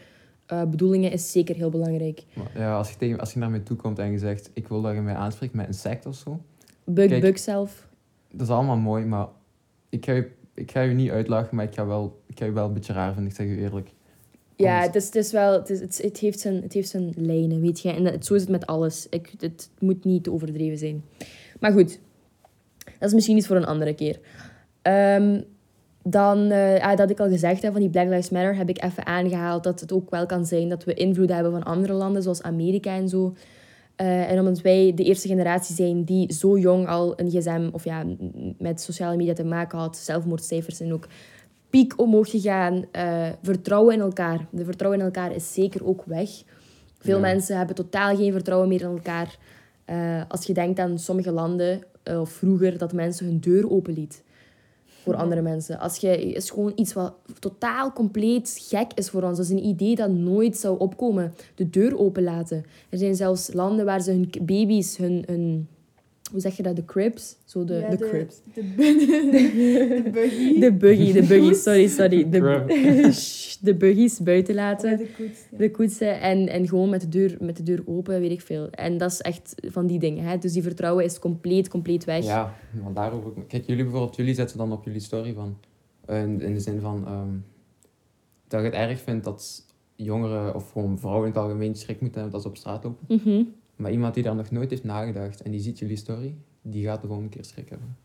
eh, bedoelingen is zeker heel belangrijk.
Maar ja, als je, tegen, als je naar mij toe komt en je zegt, ik wil dat je mij aanspreekt met insect of zo.
Bug,
Kijk.
bug zelf.
Dat is allemaal mooi, maar ik ga je, ik ga je niet uitlachen, maar ik ga, wel, ik ga je wel een beetje raar vinden, ik zeg je eerlijk.
Ja, het, is, het is wel, het, is, het, het, heeft zijn, het heeft zijn lijnen, weet je. En dat, zo is het met alles. Ik, het moet niet te overdreven zijn. Maar goed, dat is misschien iets voor een andere keer. Ehm, dan, eh, ah, dat had ik al gezegd, hè, van die Black Lives Matter heb ik even aangehaald dat het ook wel kan zijn dat we invloed hebben van andere landen, zoals Amerika en zo. Eh, en omdat wij de eerste generatie zijn die zo jong al een gsm of ja, met sociale media te maken had, zelfmoordcijfers zijn ook piek omhoog gegaan. Eh, vertrouwen in elkaar. De vertrouwen in elkaar is zeker ook weg. Veel
Ja.
mensen hebben totaal geen vertrouwen meer in elkaar. Eh, als je denkt aan sommige landen, eh, of vroeger, dat mensen hun deur openliet voor
Ja.
andere mensen. Als je, is gewoon iets wat totaal compleet gek is voor ons. Dat is een idee dat nooit zou opkomen. De deur openlaten. Er zijn zelfs landen waar ze hun baby's, hun, hun hoe zeg je dat? De cribs? Zo de,
Ja,
de, cribs.
De, (laughs) de, de buggy.
De buggy, de buggy, sorry, sorry. De, de (laughs) buggies buiten
Ja,
laten.
de koets. ja.
De koetsen en, en gewoon met de, deur, met de deur open, weet ik veel. En dat is echt van die dingen. Hè? Dus die vertrouwen is compleet, compleet weg.
Ja, maar daarover... Kijk, jullie bijvoorbeeld, jullie zetten dan op jullie story van... in, in de zin van... ehm, dat je het erg vindt dat jongeren of gewoon vrouwen in het algemeen schrik moeten hebben dat ze op straat lopen.
Mhm.
Maar iemand die daar nog nooit heeft nagedacht en die ziet jullie story, die gaat er gewoon een keer schrik hebben.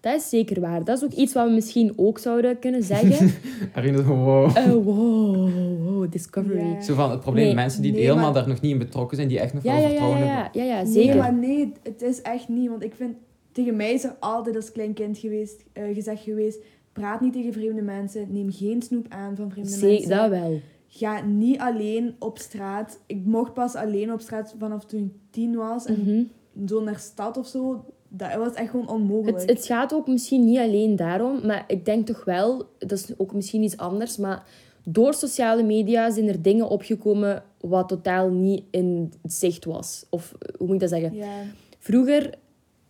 Dat is zeker waar. Dat is ook iets wat we misschien ook zouden kunnen zeggen. (laughs)
Herinner wow.
Eh, wow, wow, discovery.
Ja.
Zo van het probleem,
Nee,
mensen die
nee,
helemaal
maar-
daar nog niet in betrokken zijn, die echt nog
Ja,
wel
ja, ja,
vertrouwen
ja,
hebben.
ja, ja,
Nee,
zeker.
maar nee, het is echt niet. Want ik vind, tegen mij is er altijd als klein kind geweest, eh, gezegd geweest, praat niet tegen vreemde mensen, neem geen snoep aan van vreemde
Zee-
mensen.
dat wel.
Ga niet alleen op straat. Ik mocht pas alleen op straat vanaf toen ik tien was. En
Mhm.
zo naar stad of zo, dat was echt gewoon onmogelijk.
Het, het gaat ook misschien niet alleen daarom, maar ik denk toch wel, dat is ook misschien iets anders, maar door sociale media zijn er dingen opgekomen wat totaal niet in zicht was. Of hoe moet ik dat zeggen? Vroeger,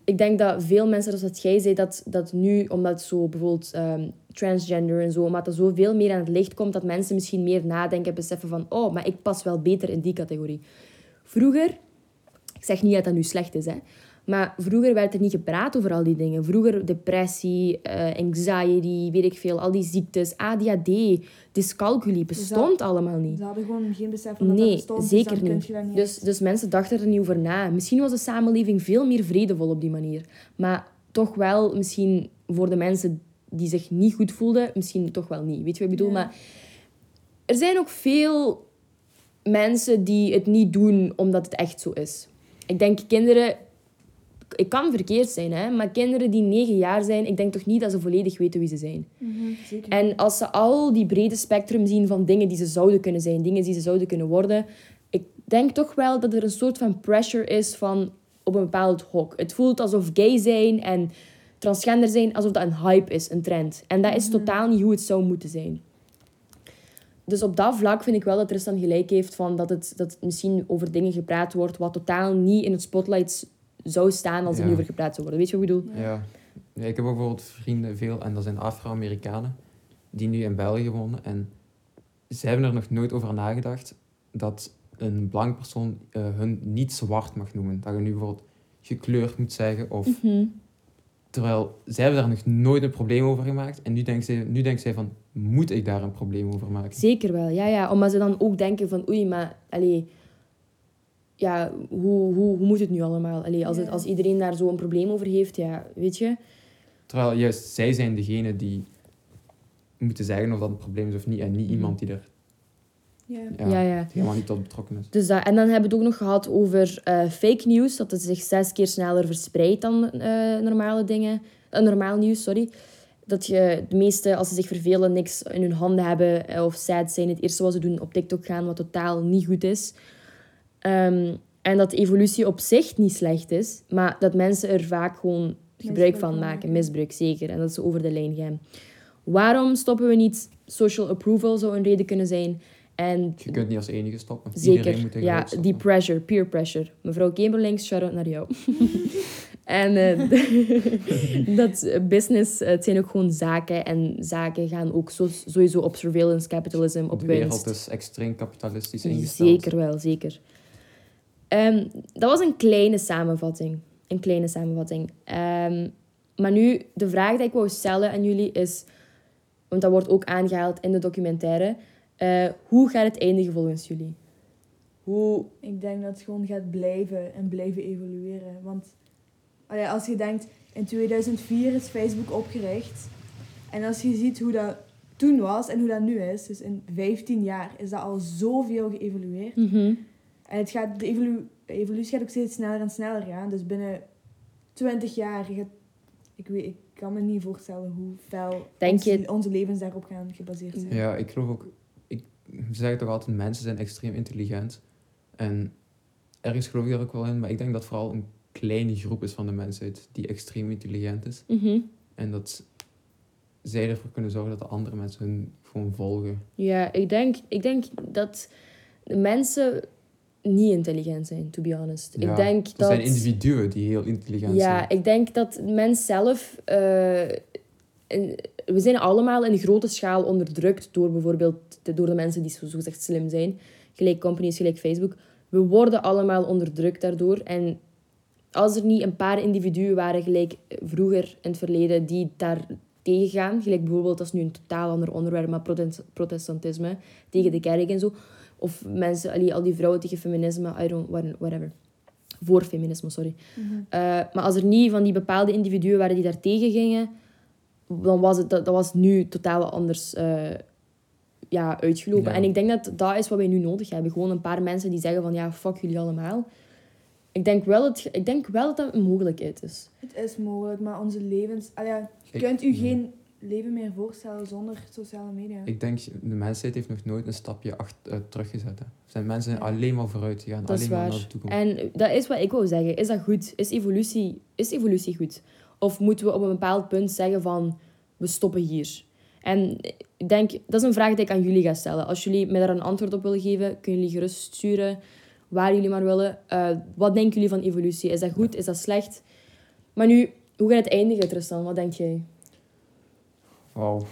ik denk dat veel mensen, zoals jij zei, dat, dat nu, omdat zo bijvoorbeeld ehm, transgender en zo, omdat er zoveel meer aan het licht komt, dat mensen misschien meer nadenken, beseffen van, oh, maar ik pas wel beter in die categorie. Vroeger, ik zeg niet dat dat nu slecht is, hè, maar vroeger werd er niet gepraat over al die dingen. Vroeger depressie, eh, anxiety, weet ik veel, al die ziektes, ADHD, dyscalculie, bestond allemaal niet.
ze hadden gewoon geen besef van dat
Nee,
dat bestond. dus
zeker niet. Dus, dus mensen dachten er niet over na. Misschien was de samenleving veel meer vredevol op die manier. Maar toch wel, misschien voor de mensen die zich niet goed voelden, misschien toch wel niet. Weet je wat ik bedoel? Maar er zijn ook veel mensen die het niet doen omdat het echt zo is. Ik denk kinderen... Ik kan verkeerd zijn, hè, maar kinderen die negen jaar zijn, ik denk toch niet dat ze volledig weten wie ze zijn.
Mhm, zeker.
En als ze al die brede spectrum zien van dingen die ze zouden kunnen zijn, dingen die ze zouden kunnen worden, ik denk toch wel dat er een soort van pressure is van op een bepaald hok. Het voelt alsof gay zijn en transgender zijn, alsof dat een hype is, een trend. En dat is totaal niet hoe het zou moeten zijn. Dus op dat vlak vind ik wel dat Tristan gelijk heeft van dat het, dat het misschien over dingen gepraat wordt wat totaal niet in het spotlight zou staan als
Ja.
over gepraat zou worden. Weet je wat ik bedoel?
Ja. ja. Ik heb ook bijvoorbeeld vrienden, veel, en dat zijn Afro-Amerikanen, die nu in België wonen. En ze hebben er nog nooit over nagedacht dat een blank persoon eh, hun niet zwart mag noemen. Dat je nu bijvoorbeeld gekleurd moet zeggen. Of,
Mhm.
Terwijl zij hebben daar nog nooit een probleem over gemaakt. En nu denkt zij, nu denkt zij van, moet ik daar een probleem over maken?
Zeker wel, ja, ja. Omdat ze dan ook denken van, oei, maar, allee, ja, hoe, hoe, hoe moet het nu allemaal? Allee, als, het, als iedereen daar zo een probleem over heeft, ja, weet je.
Terwijl juist zij zijn degene die moeten zeggen of dat een probleem is of niet. En niet
Mhm.
iemand die er
ja.
ja,
Ja, ja.
helemaal niet tot betrokken is.
Dus dat, en dan hebben we het ook nog gehad over eh, fake news, dat het zich zes keer sneller verspreidt dan eh, normale dingen. eh, normaal nieuws, sorry. Dat je de meeste, als ze zich vervelen, niks in hun handen hebben of sad zijn, het eerste wat ze doen op TikTok gaan, wat totaal niet goed is. Ehm, en dat evolutie op zich niet slecht is, maar dat mensen er vaak gewoon gebruik van maken. Misbruik, zeker. En dat ze over de lijn gaan. Waarom stoppen we niet? Social approval zou een reden kunnen zijn. En
Je kunt niet als enige stoppen. Iedereen
Zeker,
moet
ja,
stoppen.
die pressure, peer pressure. Mevrouw Kimberlings, shout-out naar jou. (laughs) en eh, (laughs) dat eh, business, eh, het zijn ook gewoon zaken. En zaken gaan ook zo, sowieso op surveillance capitalism, op
de wereld
winst.
is extreem kapitalistisch ingesteld.
Zeker wel, zeker. Ehm, dat was een kleine samenvatting. Een kleine samenvatting. Ehm, maar nu, de vraag die ik wou stellen aan jullie is... Want dat wordt ook aangehaald in de documentaire. eh, hoe gaat het eindigen volgens jullie? Hoe...
Ik denk dat het gewoon gaat blijven en blijven evolueren. Want allee, als je denkt, in 2004 is Facebook opgericht. En als je ziet hoe dat toen was en hoe dat nu is, dus in 15 jaar, is dat al zoveel geëvolueerd.
Mhm.
En het gaat, de evolu- evolutie gaat ook steeds sneller en sneller gaan. Dus binnen 20 jaar gaat... Ik, weet, ik kan me niet voorstellen hoe fel
je-
onze levens daarop gaan gebaseerd zijn.
Ja, ik geloof ook... Ik zeg toch altijd, mensen zijn extreem intelligent. En ergens geloof ik daar ook wel in. Maar ik denk dat vooral een kleine groep is van de mensheid die extreem intelligent is.
Mhm.
En dat zij ervoor kunnen zorgen dat de andere mensen hun gewoon volgen.
Ja, ik denk, ik denk dat de mensen niet intelligent zijn, to be honest.
Ja,
ik denk
Er
dat...
zijn individuen die heel intelligent
Ja,
zijn.
ik denk dat mens zelf... eh, in- we zijn allemaal in grote schaal onderdrukt door bijvoorbeeld de, door de mensen die zo zogezegd slim zijn. Gelijk companies, gelijk Facebook. We worden allemaal onderdrukt daardoor. En als er niet een paar individuen waren, gelijk vroeger in het verleden, die daar tegen gaan, gelijk bijvoorbeeld, dat is nu een totaal ander onderwerp, maar protest- protestantisme, tegen de kerk en zo. Of mensen, allee, al die vrouwen tegen feminisme, I don't, whatever. Voor feminisme, sorry. Eh, maar als er niet van die bepaalde individuen waren die daar tegen gingen, dan was het, dat, dat was nu totaal anders eh, ja, uitgelopen.
Ja.
En ik denk dat dat is wat wij nu nodig hebben. Gewoon een paar mensen die zeggen van ja, fuck jullie allemaal. Ik denk wel, het, ik denk wel dat dat een mogelijkheid is.
Het is mogelijk, maar onze levens... Ah ja, je kunt u geen leven meer voorstellen zonder sociale media.
Ik denk, de mensheid heeft nog nooit een stapje achter, eh, teruggezet. hè. Er zijn mensen alleen maar vooruit gegaan, alleen maar naar de toekomst.
En dat is wat ik wou zeggen. Is dat goed? Is evolutie, is evolutie goed? Of moeten we op een bepaald punt zeggen van, we stoppen hier? En ik denk, dat is een vraag die ik aan jullie ga stellen. Als jullie mij daar een antwoord op willen geven, kunnen jullie gerust sturen waar jullie maar willen. Eh, wat denken jullie van evolutie? Is dat goed? Is dat slecht? Maar nu, hoe gaat het eindigen, Tristan? Wat denk jij?
Wauw.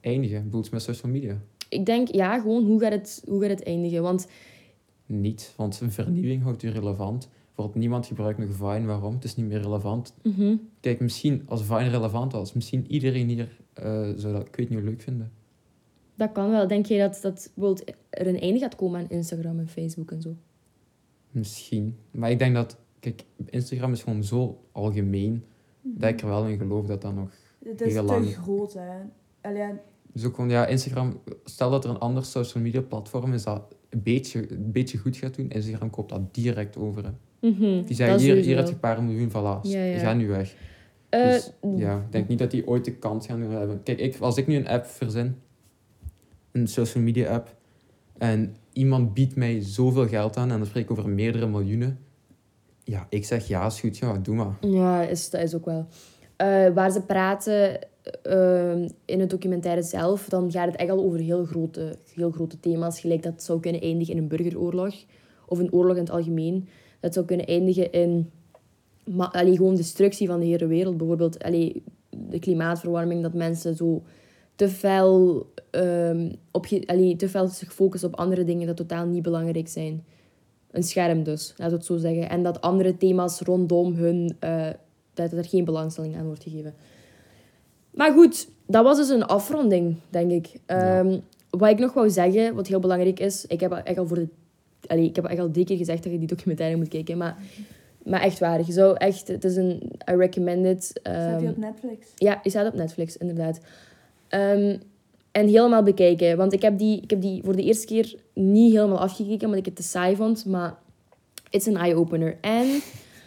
Eindigen, bedoelt met social media?
Ik denk, ja, gewoon, hoe gaat het, hoe gaat het eindigen? Want,
Niet, want een vernieuwing houdt u relevant. Bijvoorbeeld, niemand gebruikt nog Vine. Waarom? Het is niet meer relevant.
mhm.
Kijk, misschien als Vine relevant was, misschien iedereen hier eh, zou dat, ik weet niet, leuk vinden.
dat kan wel. Denk jij dat, dat bijvoorbeeld er een einde gaat komen aan Instagram en Facebook en zo?
Misschien. Maar ik denk dat, kijk, Instagram is gewoon zo algemeen, dat ik er wel in geloof dat dat nog...
Het is
heel
te groot, hè. Allee, ja,
Dus ook gewoon, ja, Instagram, stel dat er een ander social media platform is dat een beetje, een beetje goed gaat doen, Instagram koopt dat direct over. Hè.
Mhm,
Die zeggen, hier, hier heb je een paar miljoen, voilà,
Ja, ja.
ga nu weg.
Eh,
Dus ja, ik denk niet dat die ooit de kans gaan hebben. Kijk, ik, als ik nu een app verzin, een social media app, en iemand biedt mij zoveel geld aan, en dan spreek ik over meerdere miljoenen, ja, ik zeg ja, is goed, ja, doe maar.
Ja, is, dat is ook wel. Eh, waar ze praten ehm, in het documentaire zelf, dan gaat het echt al over heel grote, heel grote thema's. Gelijk dat zou kunnen eindigen in een burgeroorlog. Of een oorlog in het algemeen. Dat zou kunnen eindigen in ma- allee, gewoon destructie van de hele wereld. Bijvoorbeeld allee, de klimaatverwarming, dat mensen zo te fel, ehm, op te fel zich focussen op andere dingen dat totaal niet belangrijk zijn. Een scherm dus, we het zo zeggen. En dat andere thema's rondom hun, eh, dat er geen belangstelling aan wordt gegeven. Maar goed, dat was dus een afronding, denk ik.
Ja.
Ehm, Wat ik nog wou zeggen, wat heel belangrijk is, ik heb echt al voor de... Allee, ik heb echt al drie keer gezegd dat je die documentaire moet kijken, maar, maar echt waar. Je zou echt... Het is een... I recommend it.
staat die
Ehm,
op Netflix?
ja, die staat op Netflix, inderdaad. Ehm, en helemaal bekijken. Want ik heb, die, ik heb die voor de eerste keer niet helemaal afgekeken, omdat ik het te saai vond. Maar it's an eye-opener. En...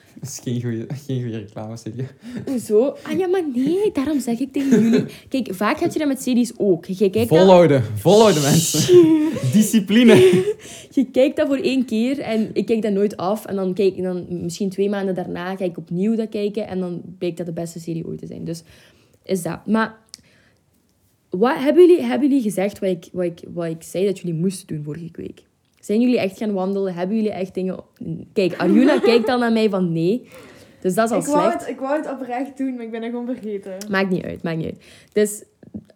(laughs)
Dat is geen goede geen goede reclame, zeg je.
Hoezo? Ah ja, maar nee, daarom zeg ik tegen jullie. Kijk, vaak heb je dat met series ook. Je kijkt dat,
Volhouden, volhouden mensen. (laughs) Discipline.
je kijkt dat voor één keer en ik kijk dat nooit af. En dan kijk ik dan misschien twee maanden daarna ga ik opnieuw dat kijken. En dan blijkt dat de beste serie ooit te zijn. Dus is dat. Maar wat hebben jullie, hebben jullie gezegd wat ik, wat, ik, wat ik zei dat jullie moesten doen vorige week? Zijn jullie echt gaan wandelen? Hebben jullie echt dingen... Kijk, Arjuna (laughs) kijkt dan naar mij van nee. Dus dat is al
Ik wou, het, ik wou het oprecht doen, maar ik ben het gewoon vergeten.
Maakt niet uit, maakt niet uit. Dus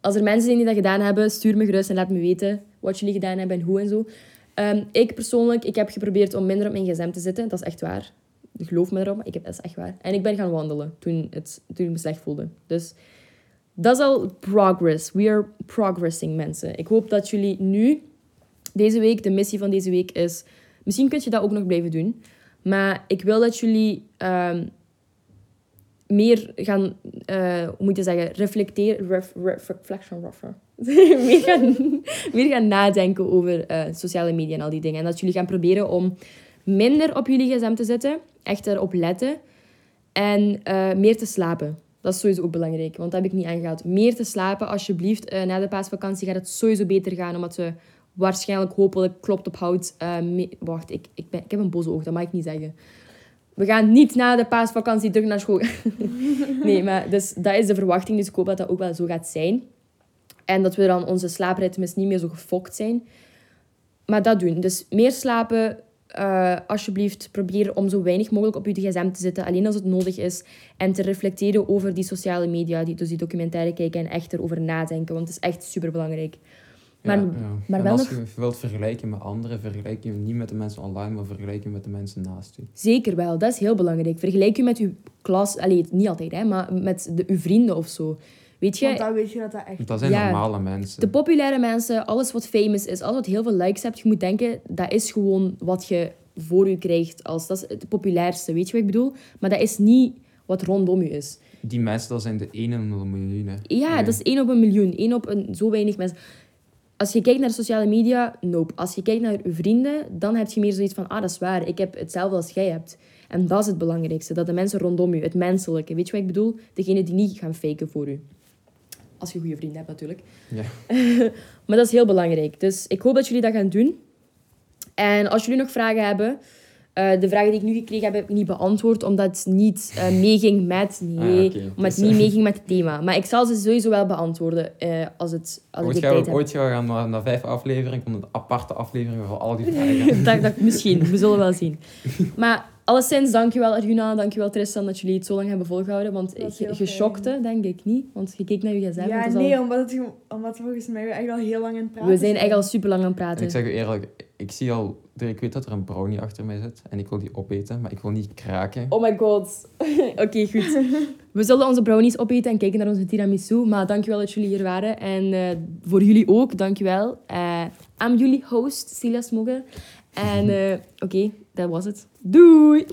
als er mensen zijn die dat gedaan hebben, stuur me gerust en laat me weten wat jullie gedaan hebben en hoe en zo. Ehm, ik persoonlijk, ik heb geprobeerd om minder op mijn gsm te zitten. Dat is echt waar. Geloof me erop, ik heb, dat is echt waar. En ik ben gaan wandelen toen, het, toen ik me slecht voelde. Dus dat is al progress. We are progressing, mensen. Ik hoop dat jullie nu, deze week, de missie van deze week is... Misschien kun je dat ook nog blijven doen. Maar ik wil dat jullie ehm, meer gaan, eh, hoe moet je zeggen, reflecteren, ref, ref- reflection, (laughs) meer, gaan, meer gaan nadenken over eh, sociale media en al die dingen. En dat jullie gaan proberen om minder op jullie gsm te zitten, echt erop letten en eh, meer te slapen. Dat is sowieso ook belangrijk, want dat heb ik niet aangehaald. Meer te slapen, alsjeblieft. Na de paasvakantie gaat het sowieso beter gaan, omdat we waarschijnlijk, hopelijk, klopt op hout. eh, Wacht, ik, ik, ben, ik heb een boze oog, dat mag ik niet zeggen. We gaan niet na de paasvakantie terug naar school. (laughs) nee, maar dus, dat is de verwachting, dus ik hoop dat dat ook wel zo gaat zijn. En dat we dan onze slaapritmes niet meer zo gefokt zijn. Maar dat doen. Dus meer slapen, eh, alsjeblieft probeer om zo weinig mogelijk op je gsm te zitten, alleen als het nodig is. En te reflecteren over die sociale media, die, dus die documentaire kijken en echt erover nadenken. Want het is echt super belangrijk. Maar,
ja, ja.
maar
en
wel
als
nog-
je wilt vergelijken met anderen, vergelijk je niet met de mensen online, maar vergelijk je met de mensen naast je.
Zeker wel, dat is heel belangrijk. Vergelijk je met je klas, allee, niet altijd, hè, maar met de, uw vrienden of zo. Weet je,
Want dan weet je dat dat echt...
Dat zijn
Ja.
normale mensen.
de populaire mensen, alles wat famous is, alles wat heel veel likes hebt, je moet denken, dat is gewoon wat je voor je krijgt. Als, dat is het populairste, weet je wat ik bedoel? Maar dat is niet wat rondom je is.
Die mensen, dat zijn de 1 in een miljoen. hè.
Ja,
Nee.
dat is één op een miljoen. één op een, zo weinig mensen. Als je kijkt naar sociale media, nope. Als je kijkt naar je vrienden, dan heb je meer zoiets van, ah, dat is waar. Ik heb hetzelfde als jij hebt. En dat is het belangrijkste. Dat de mensen rondom je, het menselijke. Weet je wat ik bedoel? Degene die niet gaan faken voor u. Als je goede vrienden hebt, natuurlijk.
Ja. (laughs)
maar dat is heel belangrijk. Dus ik hoop dat jullie dat gaan doen. En als jullie nog vragen hebben... eh, de vragen die ik nu gekregen heb, heb ik niet beantwoord, omdat het niet eh, meeging met... Nee,
Ah, oké.
omdat het
Dus,
niet meeging met het thema. Maar ik zal ze sowieso wel beantwoorden eh, als, het, als
Ooit
de
gaan,
tijd heb.
ooit gaan we naar, naar vijf afleveringen, komt een aparte aflevering voor al die vragen. (laughs)
dat, dat, misschien, we zullen wel zien. (laughs) Maar alleszins, dankjewel Arjuna, dankjewel Tristan dat jullie het zo lang hebben volgehouden. Want je, shockte, denk ik niet. Want je keek naar je gsm.
Ja,
het is al-
nee, omdat, het, omdat we volgens mij echt al heel lang in het praten
we zijn echt al super lang aan het
En
praten.
ik zeg u eerlijk, ik zie al, ik weet dat er een brownie achter mij zit en ik wil die opeten, maar ik wil niet kraken.
Oh my god. (laughs) Oké, goed. (laughs) We zullen onze brownies opeten en kijken naar onze tiramisu. Maar dankjewel dat jullie hier waren. En eh, voor jullie ook, dankjewel. Eh I'm jullie host, Silas Mogge. En eh, oké, dat was het. Doei!